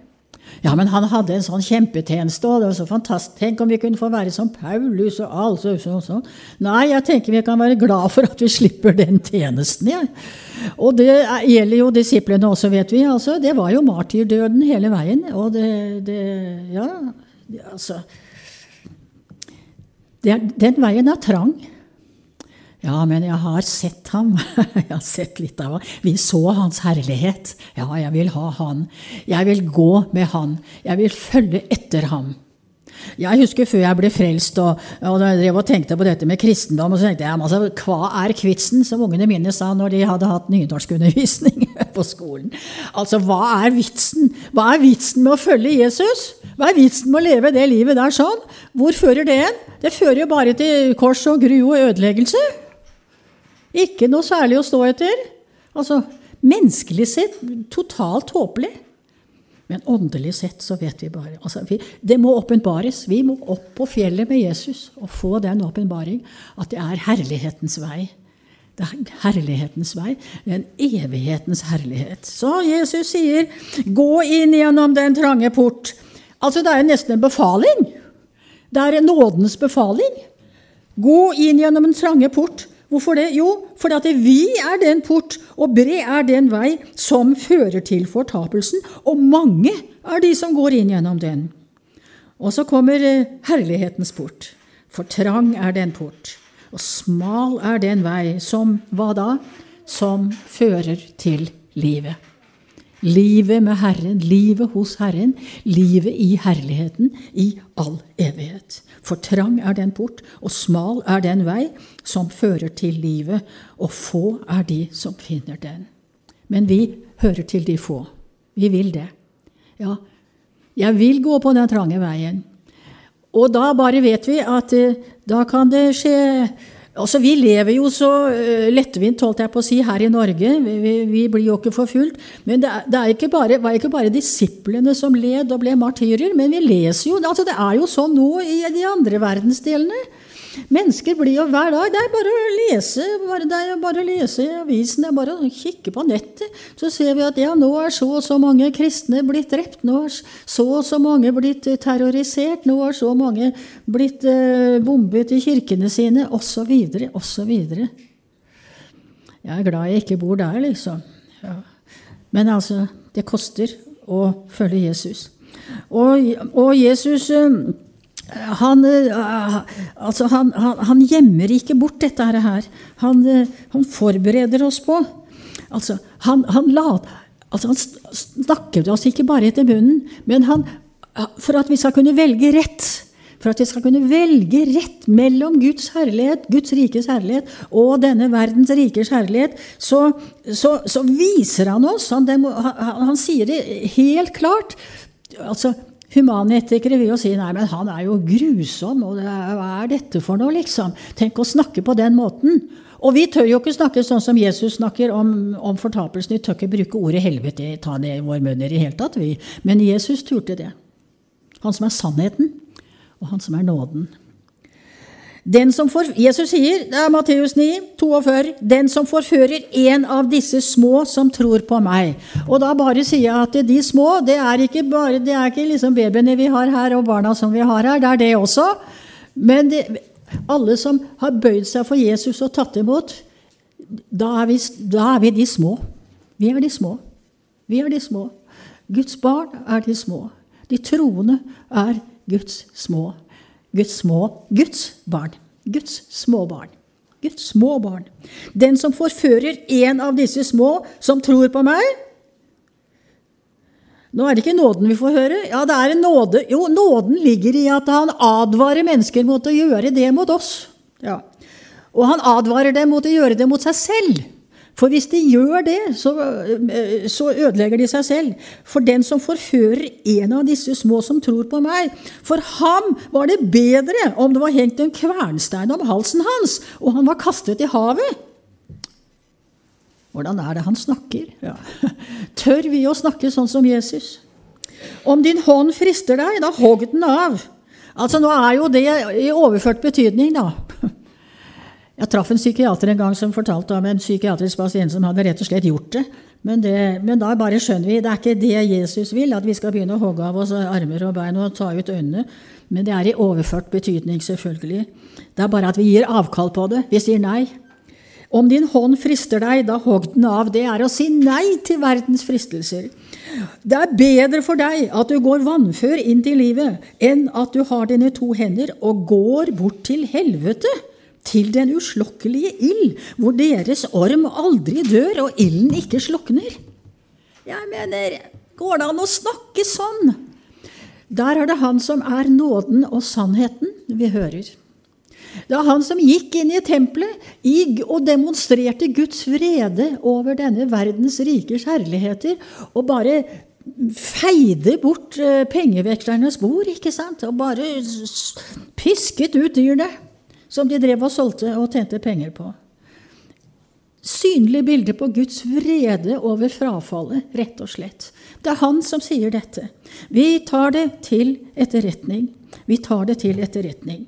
[SPEAKER 1] Ja, men han hadde en sånn kjempetjeneste, og det var så fantastisk. Tenk om vi kunne få være som Paulus og alt så, så, så. Nei, jeg tenker vi kan være glad for at vi slipper den tjenesten. Ja. Og det gjelder jo disiplene også, vet vi. Altså, det var jo martyrdøden hele veien. Og det, det Ja, altså det Den veien er trang. Ja, men jeg har sett ham. (laughs) jeg har sett litt av ham. Vi så hans herlighet. Ja, jeg vil ha han. Jeg vil gå med han. Jeg vil følge etter ham. Jeg husker før jeg ble frelst og, og jeg drev og tenkte på dette med kristendom, og så tenkte jeg altså, hva er kvitsen, som ungene mine sa når de hadde hatt nynorskundervisning (laughs) på skolen. Altså, hva er vitsen? Hva er vitsen med å følge Jesus? Hva er vitsen med å leve det livet der sånn? Hvor fører det en? Det fører jo bare til kors og gru og ødeleggelse. Ikke noe særlig å stå etter. Altså, menneskelig sett totalt håpelig. Men åndelig sett så vet vi bare altså vi, Det må åpenbares. Vi må opp på fjellet med Jesus og få den åpenbaring at det er herlighetens vei. Det er herlighetens vei. Det er en evighetens herlighet. Så Jesus sier, 'Gå inn gjennom den trange port'. Altså, det er nesten en befaling. Det er nådens befaling. Gå inn gjennom den trange port. Hvorfor det? Jo, fordi vi er den port, og bred er den vei som fører til fortapelsen. Og mange er de som går inn gjennom den. Og så kommer eh, herlighetens port. For trang er den port, og smal er den vei som hva da? Som fører til livet. Livet med Herren, livet hos Herren, livet i herligheten i all evighet. For trang er den port, og smal er den vei som fører til livet, og få er de som finner den. Men vi hører til de få. Vi vil det. Ja, jeg vil gå på den trange veien. Og da bare vet vi at eh, da kan det skje Altså, Vi lever jo så uh, lettvint holdt jeg på å si, her i Norge. Vi, vi, blir jo ikke forfulgt. Men det, det er ikke bare, var ikke bare disiplene som led og ble martyrer. Men vi leser jo altså Det er jo sånn nå i de andre verdensdelene. Mennesker blir jo hver dag Det er bare å lese bare, det er bare å lese i avisen, det er bare å kikke på nettet. Så ser vi at ja, nå er så og så mange kristne blitt drept, nå er så og så mange blitt terrorisert, nå er så mange blitt eh, bombet i kirkene sine, osv., osv. Jeg er glad jeg ikke bor der, liksom. Ja. Men altså, det koster å følge Jesus. Og, og Jesus uh, han, eh, altså han, han, han, gjemmer ikke bort dette her. Han, eh, han forbereder oss på. Altså, han, la, altså han snakker oss ikke bare etter munnen, men for at vi skal kunne velge rett. For at vi skal kunne velge rett mellom Guds herlighet, Guds rikes herlighet og denne verdens rikers herlighet, så, så, så viser han oss han, han sier det helt klart. Altså, Humanetikere vil jo si nei, men han er jo grusom, og hva er dette for noe, liksom? Tenk å snakke på den måten. Og vi tør jo ikke snakke sånn som Jesus snakker om, om fortapelsen. Vi tør ikke bruke ordet helvete, ta det i vår munn i det hele tatt, vi. Men Jesus turte det. Han som er sannheten, og han som er nåden. Den som for, Jesus sier, det er Matteus 9, 42, 'Den som forfører en av disse små som tror på meg'. Og da bare sier jeg at de små, det er ikke bare, det er ikke liksom babyene vi har her, og barna som vi har her. Det er det også. Men det, alle som har bøyd seg for Jesus og tatt imot, da er, vi, da er vi de små. Vi er de små. Vi er de små. Guds barn er de små. De troende er Guds små Guds små Guds barn. Guds små barn. Guds små barn. Den som forfører en av disse små som tror på meg Nå er det ikke nåden vi får høre. Ja, det er en nåde. Jo, nåden ligger i at han advarer mennesker mot å gjøre det mot oss. Ja. Og han advarer dem mot å gjøre det mot seg selv. For hvis de gjør det, så, eh, så, ødelegger de seg selv. For den som forfører en av disse små som tror på meg, for ham var det bedre om det var hengt en kvernstein om halsen hans, og han var kastet i havet. Hvordan er det han snakker? Ja. (laughs) Tør vi å snakke sånn som Jesus? Om din hånd frister deg, da hogg den av. Altså Nå er jo det i overført betydning, da. (laughs) Jeg traff en psykiater en gang som fortalte om en psykiatrisk pasient som hadde rett og slett gjort det. Men, det, men da bare skjønner vi det er ikke det Jesus vil, at vi skal begynne å hogge av oss armer og bein og ta ut øynene. Men det er i overført betydning, selvfølgelig. Det er bare at vi gir avkall på det. Vi sier nei. Om din hånd frister deg, da hogg den av. Det er å si nei til verdens fristelser. Det er bedre for deg at du går vannfør inn til livet, enn at du har dine to hender og går bort til helvete til den uslokkelige ild, hvor deres orm aldri dør og ilden ikke slukner. Jeg mener, går det an å snakke sånn? Der er det Han som er nåden og sannheten vi hører. Det er han som gikk inn i tempelet og demonstrerte Guds vrede over denne verdens rikers herligheter, og bare feide bort eh, pengevekslernes bord, ikke sant? Og bare pisket ut dyrene som de drev og solgte og tjente penger på. Synlig bilde på Guds vrede over frafallet, rett og slett. Det er han som sier dette. Vi tar det til etterretning. Vi tar det til etterretning.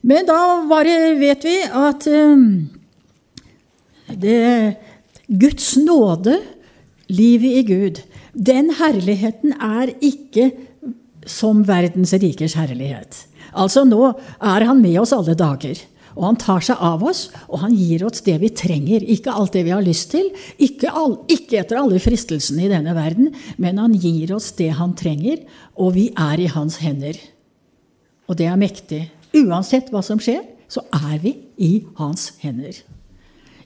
[SPEAKER 1] Men da bare vet vi at um, det, Guds nåde, livet i Gud, den herligheten er ikke som verdens rikers herlighet. Altså Nå er han med oss alle dager. Og han tar seg av oss, og han gir oss det vi trenger. Ikke alt det vi har lyst til, ikke, all, ikke, etter alle fristelsene i denne verden, men han gir oss det han trenger, og vi er i hans hender. Og det er mektig. Uansett hva som skjer, så er vi i hans hender.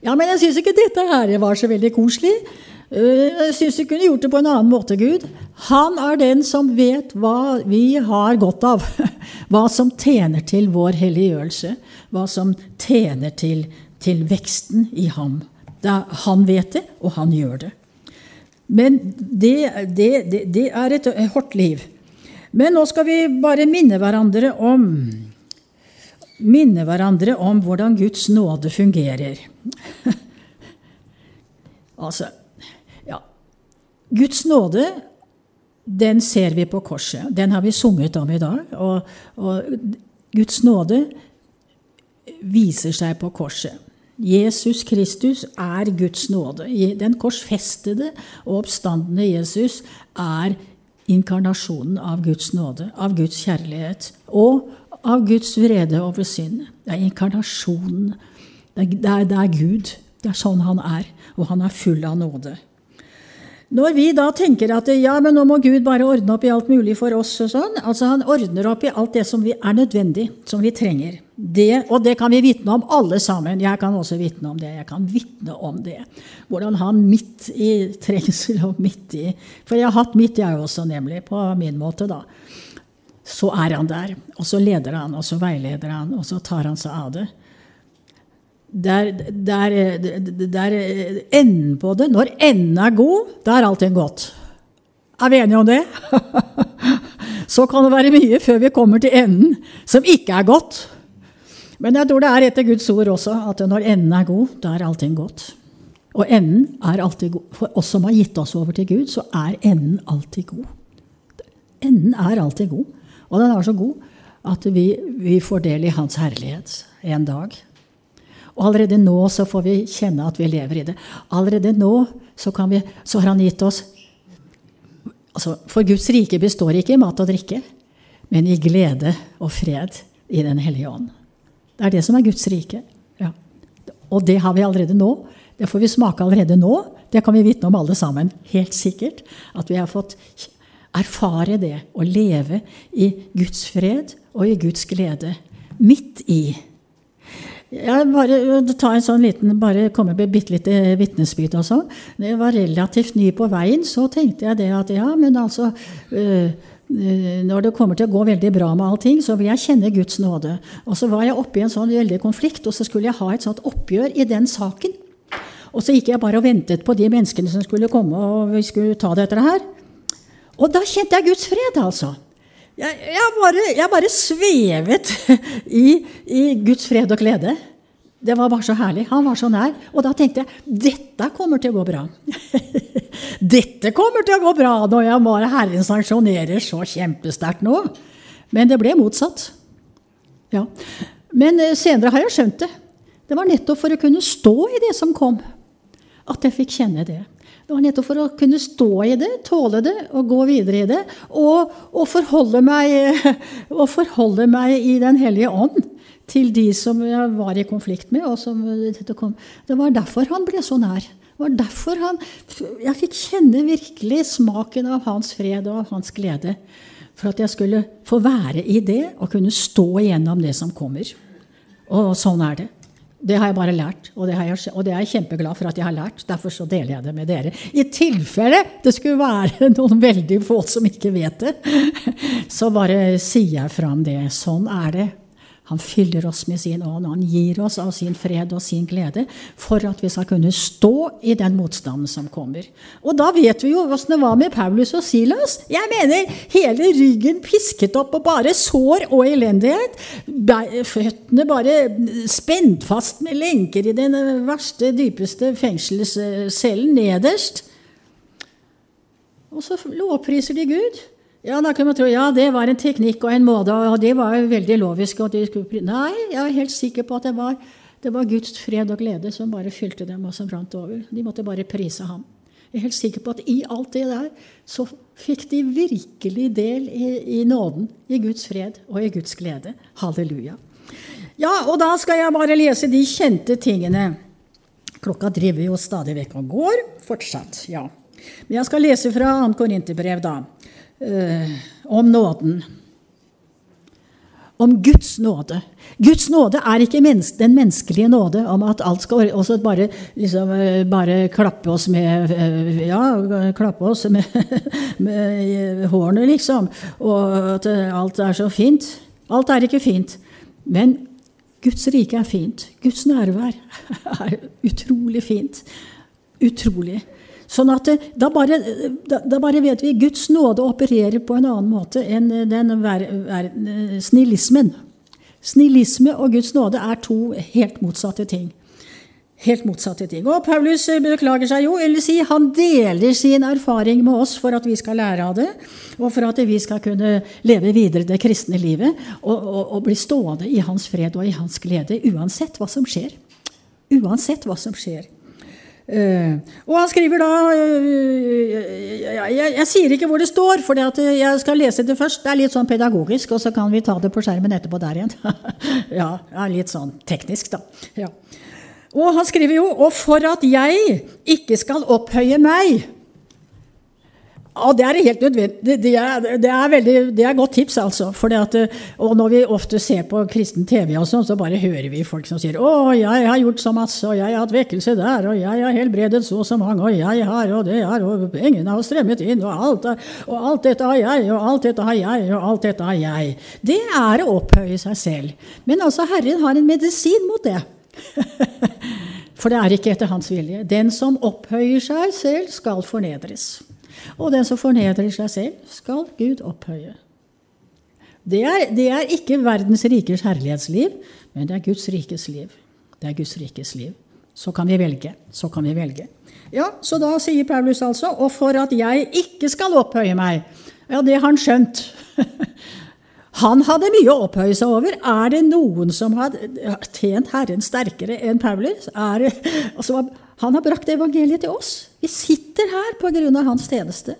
[SPEAKER 1] Ja, men jeg syns ikke dette her var så veldig koselig. Øh, jeg syns du kunne gjort det på en annen måte, Gud. Han er den som vet hva vi har godt av. (laughs) Hva som tjener til vår helliggjørelse. Hva som tjener til, til veksten i ham. han vet det, og han gjør det. Men det, det, det, det er et hardt liv. Men nå skal vi bare minne hverandre om minne hverandre om hvordan Guds nåde fungerer. (laughs) altså Ja. Guds nåde, den ser vi på korset. Den har vi sunget om i dag. Og, og Guds nåde viser seg på korset. Jesus Kristus er Guds nåde. Den korsfestede og oppstandende Jesus er inkarnasjonen av Guds nåde, av Guds kjærlighet. Og av Guds vrede over synd. Det er inkarnasjonen. Det er, det er, Gud. Det er sånn han er. Og han er full av nåde. Når vi da tenker at ja, men nå må Gud bare ordne opp i alt mulig for oss og sånn, altså Han ordner opp i alt det som er nødvendig, som vi trenger. Det, og det kan vi vitne om alle sammen. Jeg kan også vitne om det. Jeg kan vitne om det. Hvordan han midt i trengsel og midt i For jeg har hatt mitt, jeg også, nemlig, på min måte, da så er han der. Og så leder han, og så veileder han, og så tar han seg av det. Der, der, der enden på det Når enden er god, da er allting godt. Er vi enige om det? (laughs) så kan det være mye før vi kommer til enden som ikke er godt. Men jeg tror det er etter Guds ord også at når enden er god, da er allting godt. Og enden er alltid god. For oss som har gitt oss over til Gud, så er enden alltid god. Enden er alltid god. Og den er så god at vi, vi får del i Hans herlighet en dag. Og allerede nå så får vi kjenne at vi lever i det. Allerede nå så, vi, så har Han gitt oss altså, For Guds rike består ikke i mat og drikke, men i glede og fred i Den hellige ånd. Det er det som er Guds rike. Ja. Og det har vi allerede nå. Det får vi smake allerede nå. Det kan vi vitne om alle sammen. Helt sikkert. At vi har fått erfare det å leve i Guds fred og i Guds glede. Midt i. Jeg bare ta en sånn liten, bare komme med bitte lite vitnesbyrd og sånn. Da jeg var relativt ny på veien, så tenkte jeg det at ja, men altså øh, når det kommer til å gå veldig bra med allting, så vil jeg kjenne Guds nåde. Og så var jeg oppe i en sånn veldig konflikt, og så skulle jeg ha et sånt oppgjør i den saken. Og så gikk jeg bare og ventet på de menneskene som skulle komme og vi skulle ta dette her. Og da kjente jeg Guds fred, altså. Jeg, jeg, bare, jeg bare, svevet (laughs) i, i, Guds fred og glede. Det var bare så herlig. Han var så nær. Og da tenkte jeg dette kommer til å gå bra. (laughs) dette kommer til å gå bra når jeg bare Herren sanksjonerer så kjempesterkt nå. Men det ble motsatt. Ja. Men eh, senere har jeg skjønt det. Det var nettopp for å kunne stå i det som kom, at jeg fikk kjenne det. Det var nettopp for å kunne stå i det, tåle det og gå videre i det. Og, og, forholde, meg, (laughs) og forholde meg i Den hellige ånd til de som jeg var i konflikt med. Som, det var derfor han ble så nær. Det var derfor han, jeg fikk kjenne virkelig smaken av hans fred og av hans glede. For at jeg skulle få være i det og kunne stå igjennom det som kommer. Og sånn er det. Det har jeg bare lært, og det, jeg, og det, er jeg kjempeglad for at jeg har lært. Derfor så deler jeg det med dere. I tilfelle det skulle være (laughs) noen veldig få som ikke vet det, (laughs) så bare sier jeg fram det. Sånn er det. Han fyller oss med sin ånd, han gir oss av sin fred og sin glede for at vi skal kunne stå i den motstanden som kommer. Og da vet vi jo åssen det var med Paulus og Silas. Jeg mener hele ryggen pisket opp og bare sår og elendighet. Føttene bare spent fast med lenker i den verste, dypeste fengselscellen nederst. Og så lovpriser de Gud. Ja, da kan man tro, ja, det var en teknikk og en måte, og det var veldig lovisk. Nei, jeg er helt sikker på at det var, det var, Guds fred og glede som bare fylte dem, og som brant over. De måtte bare prise ham. Jeg er helt sikker på at i alt det der så fikk de virkelig del i, i nåden, i Guds fred og i Guds glede. Halleluja. Ja, og da skal jeg bare lese de kjente tingene. Klokka driver jo stadig vekk og går. Fortsatt, ja. Men jeg skal lese fra 2. Korinterbrev, da eh, om nåden. Om Guds nåde. Guds nåde er ikke menneske, den menneskelige nåde om at alt skal også bare, liksom, eh, bare klappe oss med eh, Ja, klappe oss med, (laughs) med hårene, liksom. Og at alt er så fint. Alt er ikke fint. Men Guds rike er fint. Guds nærvær (laughs) er utrolig fint. Utrolig. Sånn at eh, da bare, da, da bare, vet vi Guds nåde opererer på en annen måte enn eh, den ver, ver, eh, snillismen. Snillisme og Guds nåde er to helt motsatte ting. Helt motsatte ting. Og Paulus beklager seg jo, eller si han deler sin erfaring med oss for at vi skal lære av det, og for at vi skal kunne leve videre det kristne livet og, og, og bli stående i hans fred og i hans glede uansett hva som skjer. Uansett hva som skjer. Uh, og han skriver da jeg, jeg, jeg, sier ikke hvor det står, for jeg skal lese det først. Det er litt sånn pedagogisk, og så kan vi ta det på skjermen etterpå der igjen. (laughs) ja, litt sånn teknisk, da. Ja. Og han skriver jo Og for at jeg ikke skal opphøye meg ja, Det er helt nødvendig. Det er, det er, veldig, det er godt tips, altså. At, og når vi ofte ser på kristen TV, og sånn, så bare hører vi folk som sier 'Å, jeg har gjort så masse, og jeg har hatt vekkelse der, og jeg har helbredet så og så mange, og jeg har, og det er, og pengene har strømmet inn, og alt, og alt dette har jeg, og alt dette har jeg, og alt dette har jeg'. Det er å opphøye seg selv. Men altså, Herren har en medisin mot det. (laughs) For det er ikke etter hans vilje. Den som opphøyer seg selv, skal fornedres. Og den som fornedrer seg selv, skal Gud opphøye. Det er, det er ikke verdens rikers herlighetsliv, men det er Guds rikes liv. Det er Guds rikes liv. Så kan vi velge. Så kan vi velge. Ja, Så da sier Paulus altså Og for at jeg ikke skal opphøye meg. Ja, det har han skjønt. (laughs) Han hadde mye å opphøye seg over. Er det noen som har tjent Herren sterkere enn Paulus? Det, altså, han har brakt evangeliet til oss. Vi sitter her på grunn av hans tjeneste.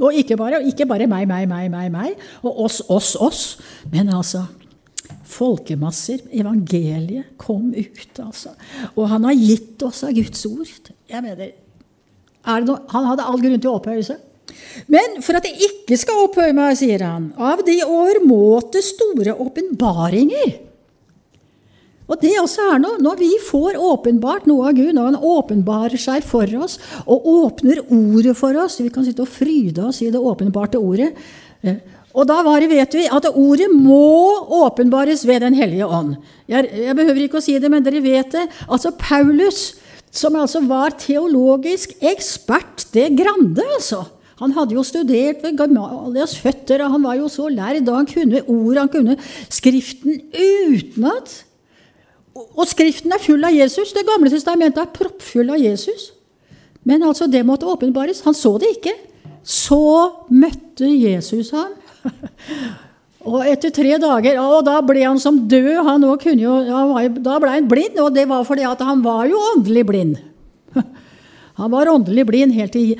[SPEAKER 1] Og ikke bare, ikke bare meg, meg, meg, meg, meg, og oss, oss, oss. Men altså folkemasser. Evangeliet kom ut, altså. Og han har gitt oss av Guds ord. Jeg mener, noe, Han hadde all grunn til å opphøye seg. Men for at jeg ikke skal opphøye meg, sier han, av de overmåte store åpenbaringer. Og det også er noe, Når vi får åpenbart noe av Gud, når Han åpenbarer seg for oss og åpner ordet for oss Vi kan sitte og fryde oss i det åpenbarte ordet. Eh, og da vet vi at ordet må åpenbares ved Den hellige ånd. Jeg, jeg behøver ikke å si det, men dere vet det. Altså Paulus, som altså var teologisk ekspert, det grande, altså. Han hadde jo studert ved Gamalias føtter, og han var jo så lærd, og han kunne ord, han kunne Skriften utenat. Og Skriften er full av Jesus. Det gamle testamentet er proppfull av Jesus. Men altså, det måtte åpenbares. Han så det ikke. Så møtte Jesus ham. (laughs) Og etter tre dager Og da ble han som død. Han jo, da ble han blind, og det var fordi han var jo åndelig blind. (laughs) Han var åndelig blind helt til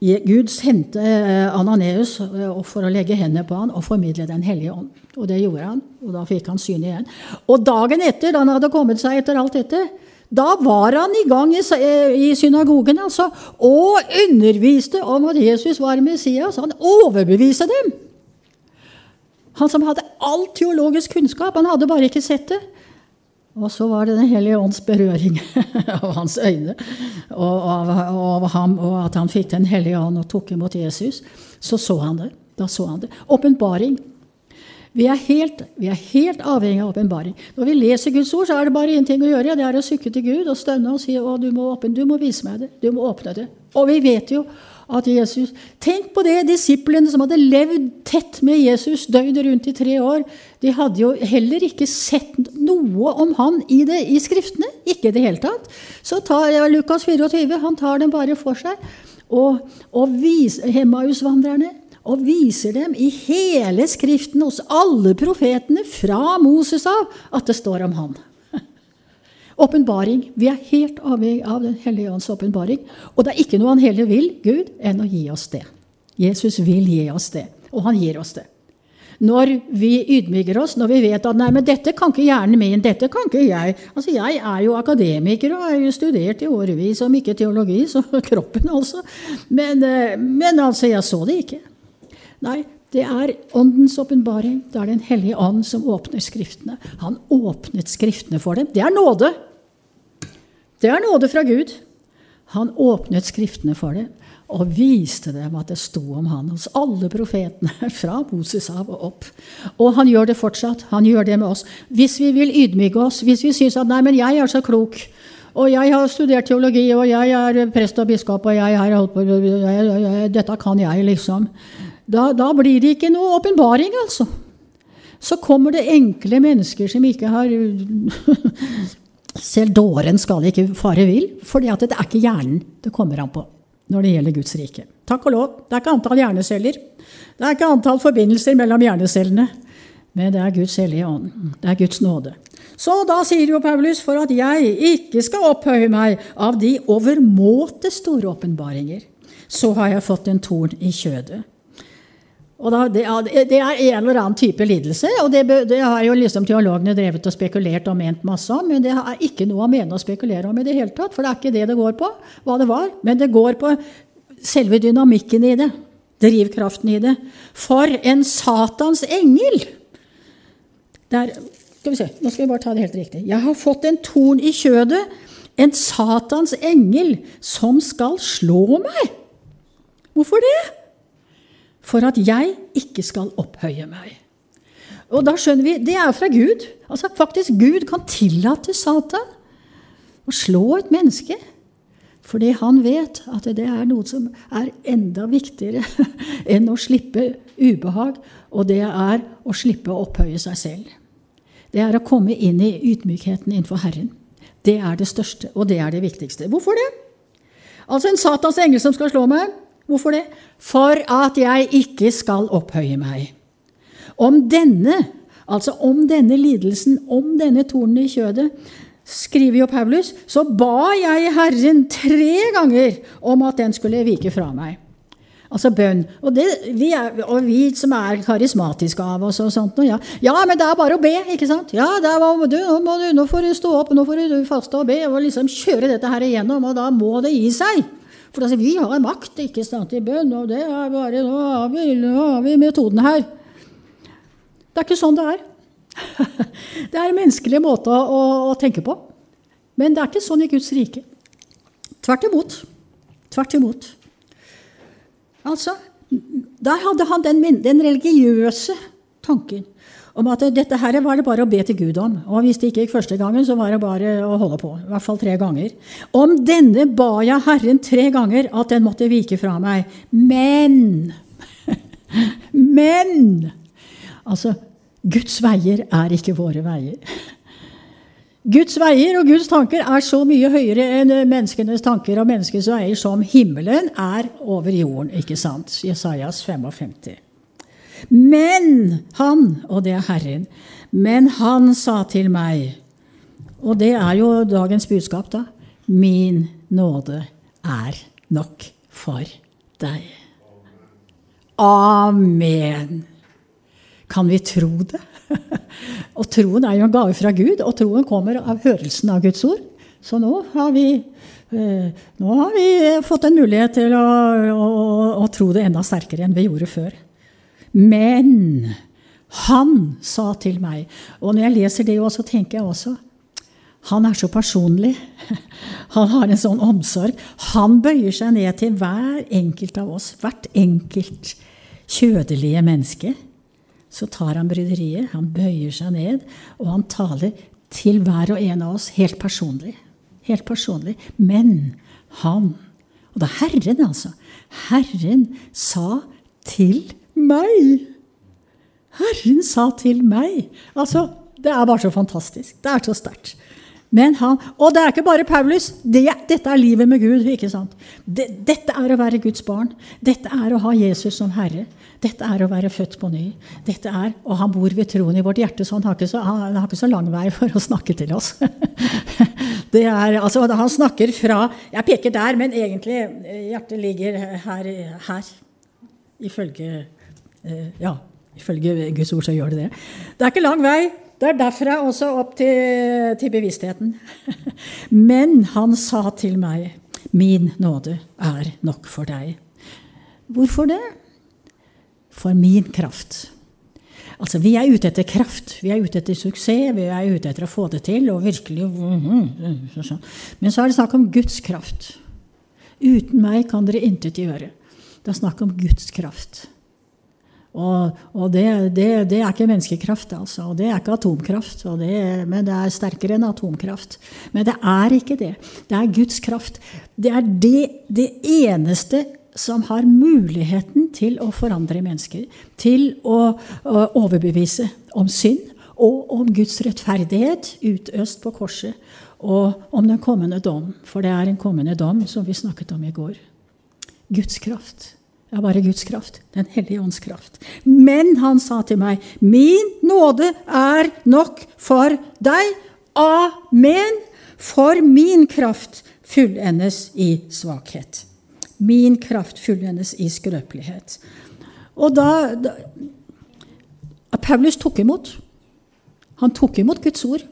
[SPEAKER 1] Gud sendte eh, Ananeus eh, for å legge hendene på han og formidle Den hellige ånd. Og det gjorde han, og da fikk han syn igjen. Og dagen etter, da han hadde kommet seg etter alt dette, da var han i gang i, i synagogen altså, og underviste om at Jesus var Messias. Han overbeviste dem. Han som hadde all teologisk kunnskap, han hadde bare ikke sett det. Og så var det Den hellige ånds berøring (laughs) av hans øyne og av, av, ham, og at han fikk Den hellige ånd og tok imot Jesus. Så så han det. Da så han det. Åpenbaring. Vi er, helt, vi er helt avhengig av åpenbaring. Når vi leser Guds ord, så er det bare én ting å gjøre. Det er å sukke til Gud og stønne og si å, du du må vise meg det. Du må åpne det. Og vi vet jo at Jesus Tenk på det! Disiplene som hadde levd tett med Jesus døgnet rundt i tre år, de hadde jo heller ikke sett noe om han i, det, i Skriftene. Ikke i det hele tatt. Så tar ja, Lukas 24 han tar dem bare for seg. Og, og Hemmausvandrerne og viser dem i hele Skriften, hos alle profetene, fra Moses av, at det står om han. Åpenbaring. Vi er helt avhengig av Den hellige ånds åpenbaring. Og det er ikke noe han heller vil, Gud, enn å gi oss det. Jesus vil gi oss det, og han gir oss det. Når vi ydmyker oss, når vi vet at nei, men dette kan ikke hjernen min, dette kan ikke jeg Altså, Jeg er jo akademiker og har jo studert i årevis, om ikke teologi, så (laughs) kroppen altså. Men, eh, men altså, jeg så det ikke. Nei, det er Åndens åpenbaring. Det er Den hellige ånd som åpner Skriftene. Han åpnet Skriftene for dem. Det er nåde. Det er nåde fra Gud. Han åpnet Skriftene for det og viste dem at det sto om han hos alle profetene, (laughs) fra Moses av og opp. Og han gjør det fortsatt. Han gjør det med oss. Hvis vi vil ydmyke oss, hvis vi syns at 'nei, men jeg er så klok', og jeg har studert teologi, og jeg er prest og biskop, og jeg har holdt på jeg, jeg, Dette kan jeg, liksom. Da, da blir det ikke noe åpenbaring, altså. Så kommer det enkle mennesker som ikke har (laughs) Selv dåren skal ikke fare vill, for det er ikke hjernen det kommer an på når det gjelder Guds rike. Takk og lov. Det er ikke antall hjerneceller. Det er ikke antall forbindelser mellom hjernecellene. Men det er Guds hellige ånd. Det er Guds nåde. Så da sier jo Paulus for at jeg ikke skal opphøye meg av de overmåte store åpenbaringer, så har jeg fått en torn i kjødet. Da, det, det, er en eller annen type lidelse, og det, det, har jo liksom teologene drevet og spekulert og ment masse om, men det er ikke noe å mene å spekulere om i det hele tatt, for det er ikke det det går på, hva det var, men det går på selve dynamikken i det, drivkraften i det. For en Satans engel! Der, skal vi se, nå skal vi bare ta det helt riktig. Jeg har fått en torn i kjødet, en Satans engel, som skal slå meg. Hvorfor det? For at jeg ikke skal opphøye meg. Og da skjønner vi det er fra Gud. Altså Faktisk Gud kan tillate Satan å slå et menneske. Fordi han vet at det er noe som er enda viktigere (laughs) enn å slippe ubehag, og det er å slippe å opphøye seg selv. Det er å komme inn i ydmykheten innenfor Herren. Det er det største, og det er det viktigste. Hvorfor det? Altså en Satans engel som skal slå meg, Hvorfor det? For at jeg ikke skal opphøye meg. Om denne, altså om denne lidelsen, om denne tornen i kjødet, skriver jo Paulus, så ba jeg Herren tre ganger om at den skulle vike fra meg. Altså bønn. Og, det, vi, er, og vi, som er karismatiske av oss og sånt ja. ja, men det er bare å be, ikke sant? Ja, var, du, nå, du, nå får du stå opp, nå får du faste og be, og liksom kjøre dette her igjennom, og da må det gi seg. For altså, vi har makt ikke sant, i bønn, og det er bare Nå har vi, nå har vi metoden her. Det er ikke sånn det er. (laughs) Det er en menneskelig måte å, å, tenke på. Men det er ikke sånn i Guds rike. Tvert imot. Tvert imot. Altså, der hadde han den, den religiøse tanken om at dette her var det bare å be til Gud om. Og hvis det ikke gikk første gangen, så var det bare å holde på. I hvert fall tre ganger. Om denne ba jeg Herren tre ganger at den måtte vike fra meg. Men (laughs) Men Altså, Guds veier er ikke våre veier. Guds veier og Guds tanker er så mye høyere enn menneskenes tanker og menneskets veier som himmelen er over jorden. ikke sant? Jesajas 55. Men han, og det er Herren, men han sa til meg Og det er jo dagens budskap, da. Min nåde er nok for deg. Amen. Kan vi tro det? (laughs) og troen er jo en gave fra Gud, og troen kommer av hørelsen av Guds ord. Så nå har vi, eh, nå har vi fått en mulighet til å, å, å tro det enda sterkere enn vi gjorde før. Men han sa til meg Og når jeg leser det, så tenker jeg også Han er så personlig. (laughs) Han har en sånn omsorg. Han bøyer seg ned til hver enkelt av oss. Hvert enkelt kjødelige menneske. Så tar han bryderiet. Han bøyer seg ned, og han taler til hver og en av oss helt personlig. Helt personlig. Men han Og det er Herren, altså. Herren sa til meg. Herren sa til meg. Altså, det er bare så fantastisk. Det er så sterkt. Men han, Og det er ikke bare Paulus. Det, dette er livet med Gud. ikke sant? Det, dette er å være Guds barn. Dette er å ha Jesus som herre. Dette er å være født på ny. Dette er, Og han bor ved troen i vårt hjerte, så han har ikke så, han har ikke så lang vei for å snakke til oss. (laughs) det er, altså, Han snakker fra Jeg peker der, men egentlig eh, hjertet ligger her. her ifølge, eh, ja, ifølge Guds ord så gjør det det. Det er ikke lang vei. Det er derfra også opp til, til bevisstheten. (laughs) Men han sa til meg, 'Min nåde er nok for deg'. Hvorfor det? For min kraft. Altså, Vi er ute etter kraft, vi er ute etter suksess, vi er ute etter å få det til. og virkelig... Men så er det snakk om Guds kraft. Uten meg kan dere intet gjøre. Det er snakk om Guds kraft. Og, og det, det, det, er ikke menneskekraft, altså. Og det er ikke atomkraft. Det, men det er sterkere enn atomkraft. Men det er ikke det. Det er Guds kraft. Det er det, det eneste som har muligheten til å forandre mennesker. Til å, å overbevise om synd og om Guds rettferdighet utøst på korset. Og om den kommende dom. For det er en kommende dom, som vi snakket om i går. Guds kraft. Er bare Guds kraft. Den hellige ånds kraft. Men han sa til meg, 'Min nåde er nok for deg.' Amen. For min kraft fullendes i svakhet. Min kraft fullendes i skrøpelighet. Og da, da Paulus tok imot. Han tok imot Guds ord.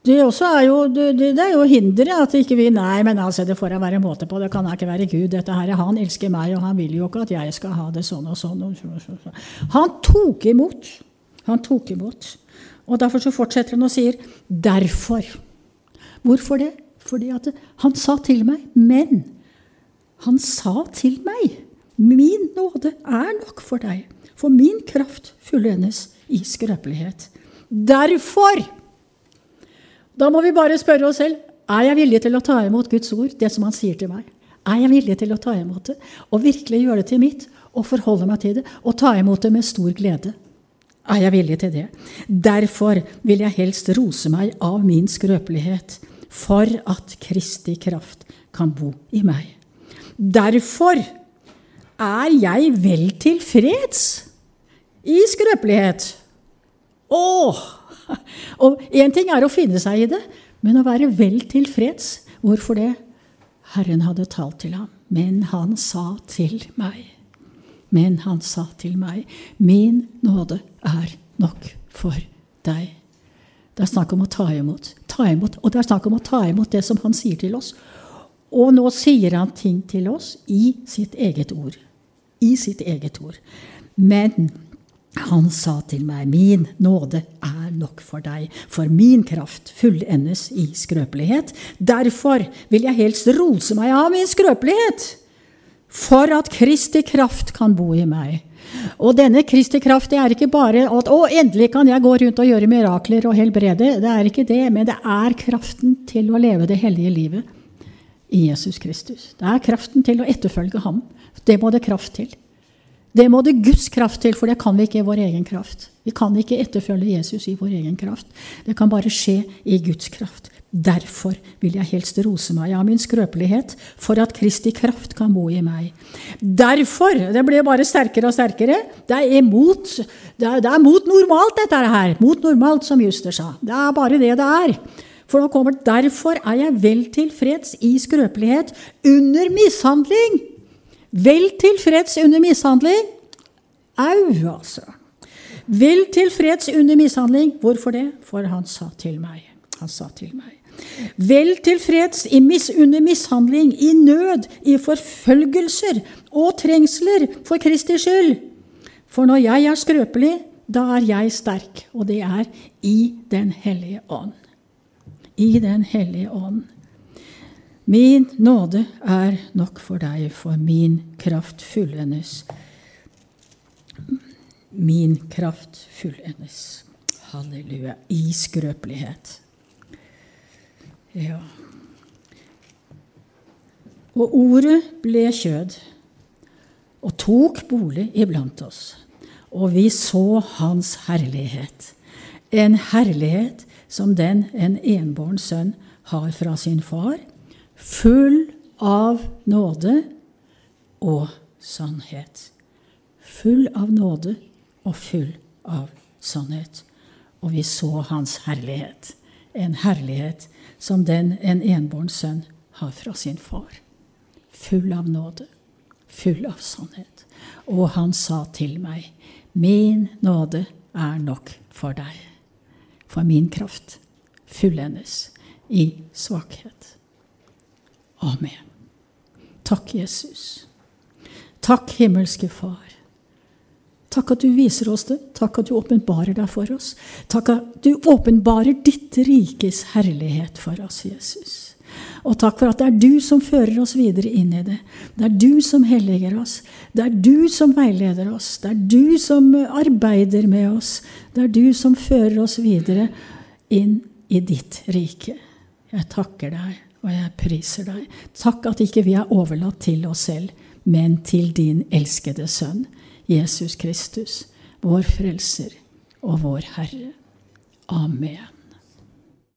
[SPEAKER 1] Det, er jo, det, det er jo hinderet at ikke vi Nei, men altså, det får jeg være måte på. Det kan ikke være Gud. dette her, Han elsker meg, og han vil jo ikke at jeg skal ha det sånn og sånn. Og sånn. Han tok imot. Han tok imot. Og Derfor så fortsetter han og sier 'derfor'. Hvorfor det? Fordi at han sa til meg 'men'. Han sa til meg 'min nåde er nok for deg', for min kraft fullendes i skrøpelighet'. Derfor da må vi bare spørre oss selv er jeg villig til å ta imot Guds ord, det som han sier til meg. Er jeg villig til å ta imot det og virkelig gjøre det til mitt og forholde meg til det og ta imot det med stor glede? Er jeg villig til det? Derfor vil jeg helst rose meg av min skrøpelighet, for at Kristi kraft kan bo i meg. Derfor er jeg vel tilfreds i skrøpelighet. Åh! (laughs) Og én ting er å finne seg i det, men å være vel tilfreds. Hvorfor det? Herren hadde talt til ham, men han sa til meg. Men han sa til meg, min nåde er nok for deg. Det er snakk om å ta imot. ta imot. Og det er snakk om å ta imot det som han sier til oss. Og nå sier han ting til oss i sitt eget ord. I sitt eget ord. Men han sa til meg, min nåde er nok for deg, for min kraft fullendes i skrøpelighet. Derfor vil jeg helst rose meg av min skrøpelighet, for at Kristi kraft kan bo i meg. Og denne Kristi kraft det er ikke bare at å, endelig kan jeg gå rundt og gjøre mirakler og helbrede. Det er ikke det, men det er kraften til å leve det hellige livet i Jesus Kristus. Det er kraften til å etterfølge ham. Det må det kraft til. Det må det Guds kraft til, for det kan vi ikke i vår egen kraft. Vi kan ikke etterfølge Jesus i vår egen kraft. Det kan bare skje i Guds kraft. Derfor vil jeg helst rose meg av min skrøpelighet, for at Kristi kraft kan bo i meg. Derfor Det blir bare sterkere og sterkere. Det er, imot, det er, det er mot normalt, dette her. Mot normalt, som Juster sa. Det er bare det det er. For nå kommer Derfor er jeg vel tilfreds i skrøpelighet under mishandling Vel tilfreds under mishandling. Au, altså. Vel tilfreds under mishandling. Hvorfor det? For han sa til meg. Han sa til meg. Vel tilfreds mis, under mishandling, i nød, i forfølgelser og trengsler for Kristi skyld. For når jeg er skrøpelig, da er jeg sterk, og det er i Den hellige ånd. I Den hellige ånd. Min nåde er nok for deg, for min kraft fullendes. Min kraft fullendes. Halleluja. I skrøpelighet. Ja. Og ordet ble kjød og tok bolig iblant oss. Og vi så hans herlighet. En herlighet som den en enbåren sønn har fra sin far, full av nåde og sannhet. Full av nåde og full av sannhet. Og vi så hans herlighet. En herlighet som den en enbåren sønn har fra sin far. Full av nåde, full av sannhet. Og han sa til meg, Min nåde er nok for deg, for min kraft fullendes i svakhet. Amen. Takk, Jesus. Takk, himmelske Far. Takk at du viser oss det. Takk at du åpenbarer deg for oss. Takk at du åpenbarer ditt rikes herlighet for oss, Jesus. Og takk for at det er du som fører oss videre inn i det. Det er du som helliger oss. Det er du som veileder oss. Det er du som arbeider med oss. Det er du som fører oss videre inn i ditt rike. Jeg takker deg, og jeg priser deg. Takk at ikke vi er overlatt til oss selv, men til din elskede Sønn, Jesus Kristus, vår Frelser og vår Herre. Amen.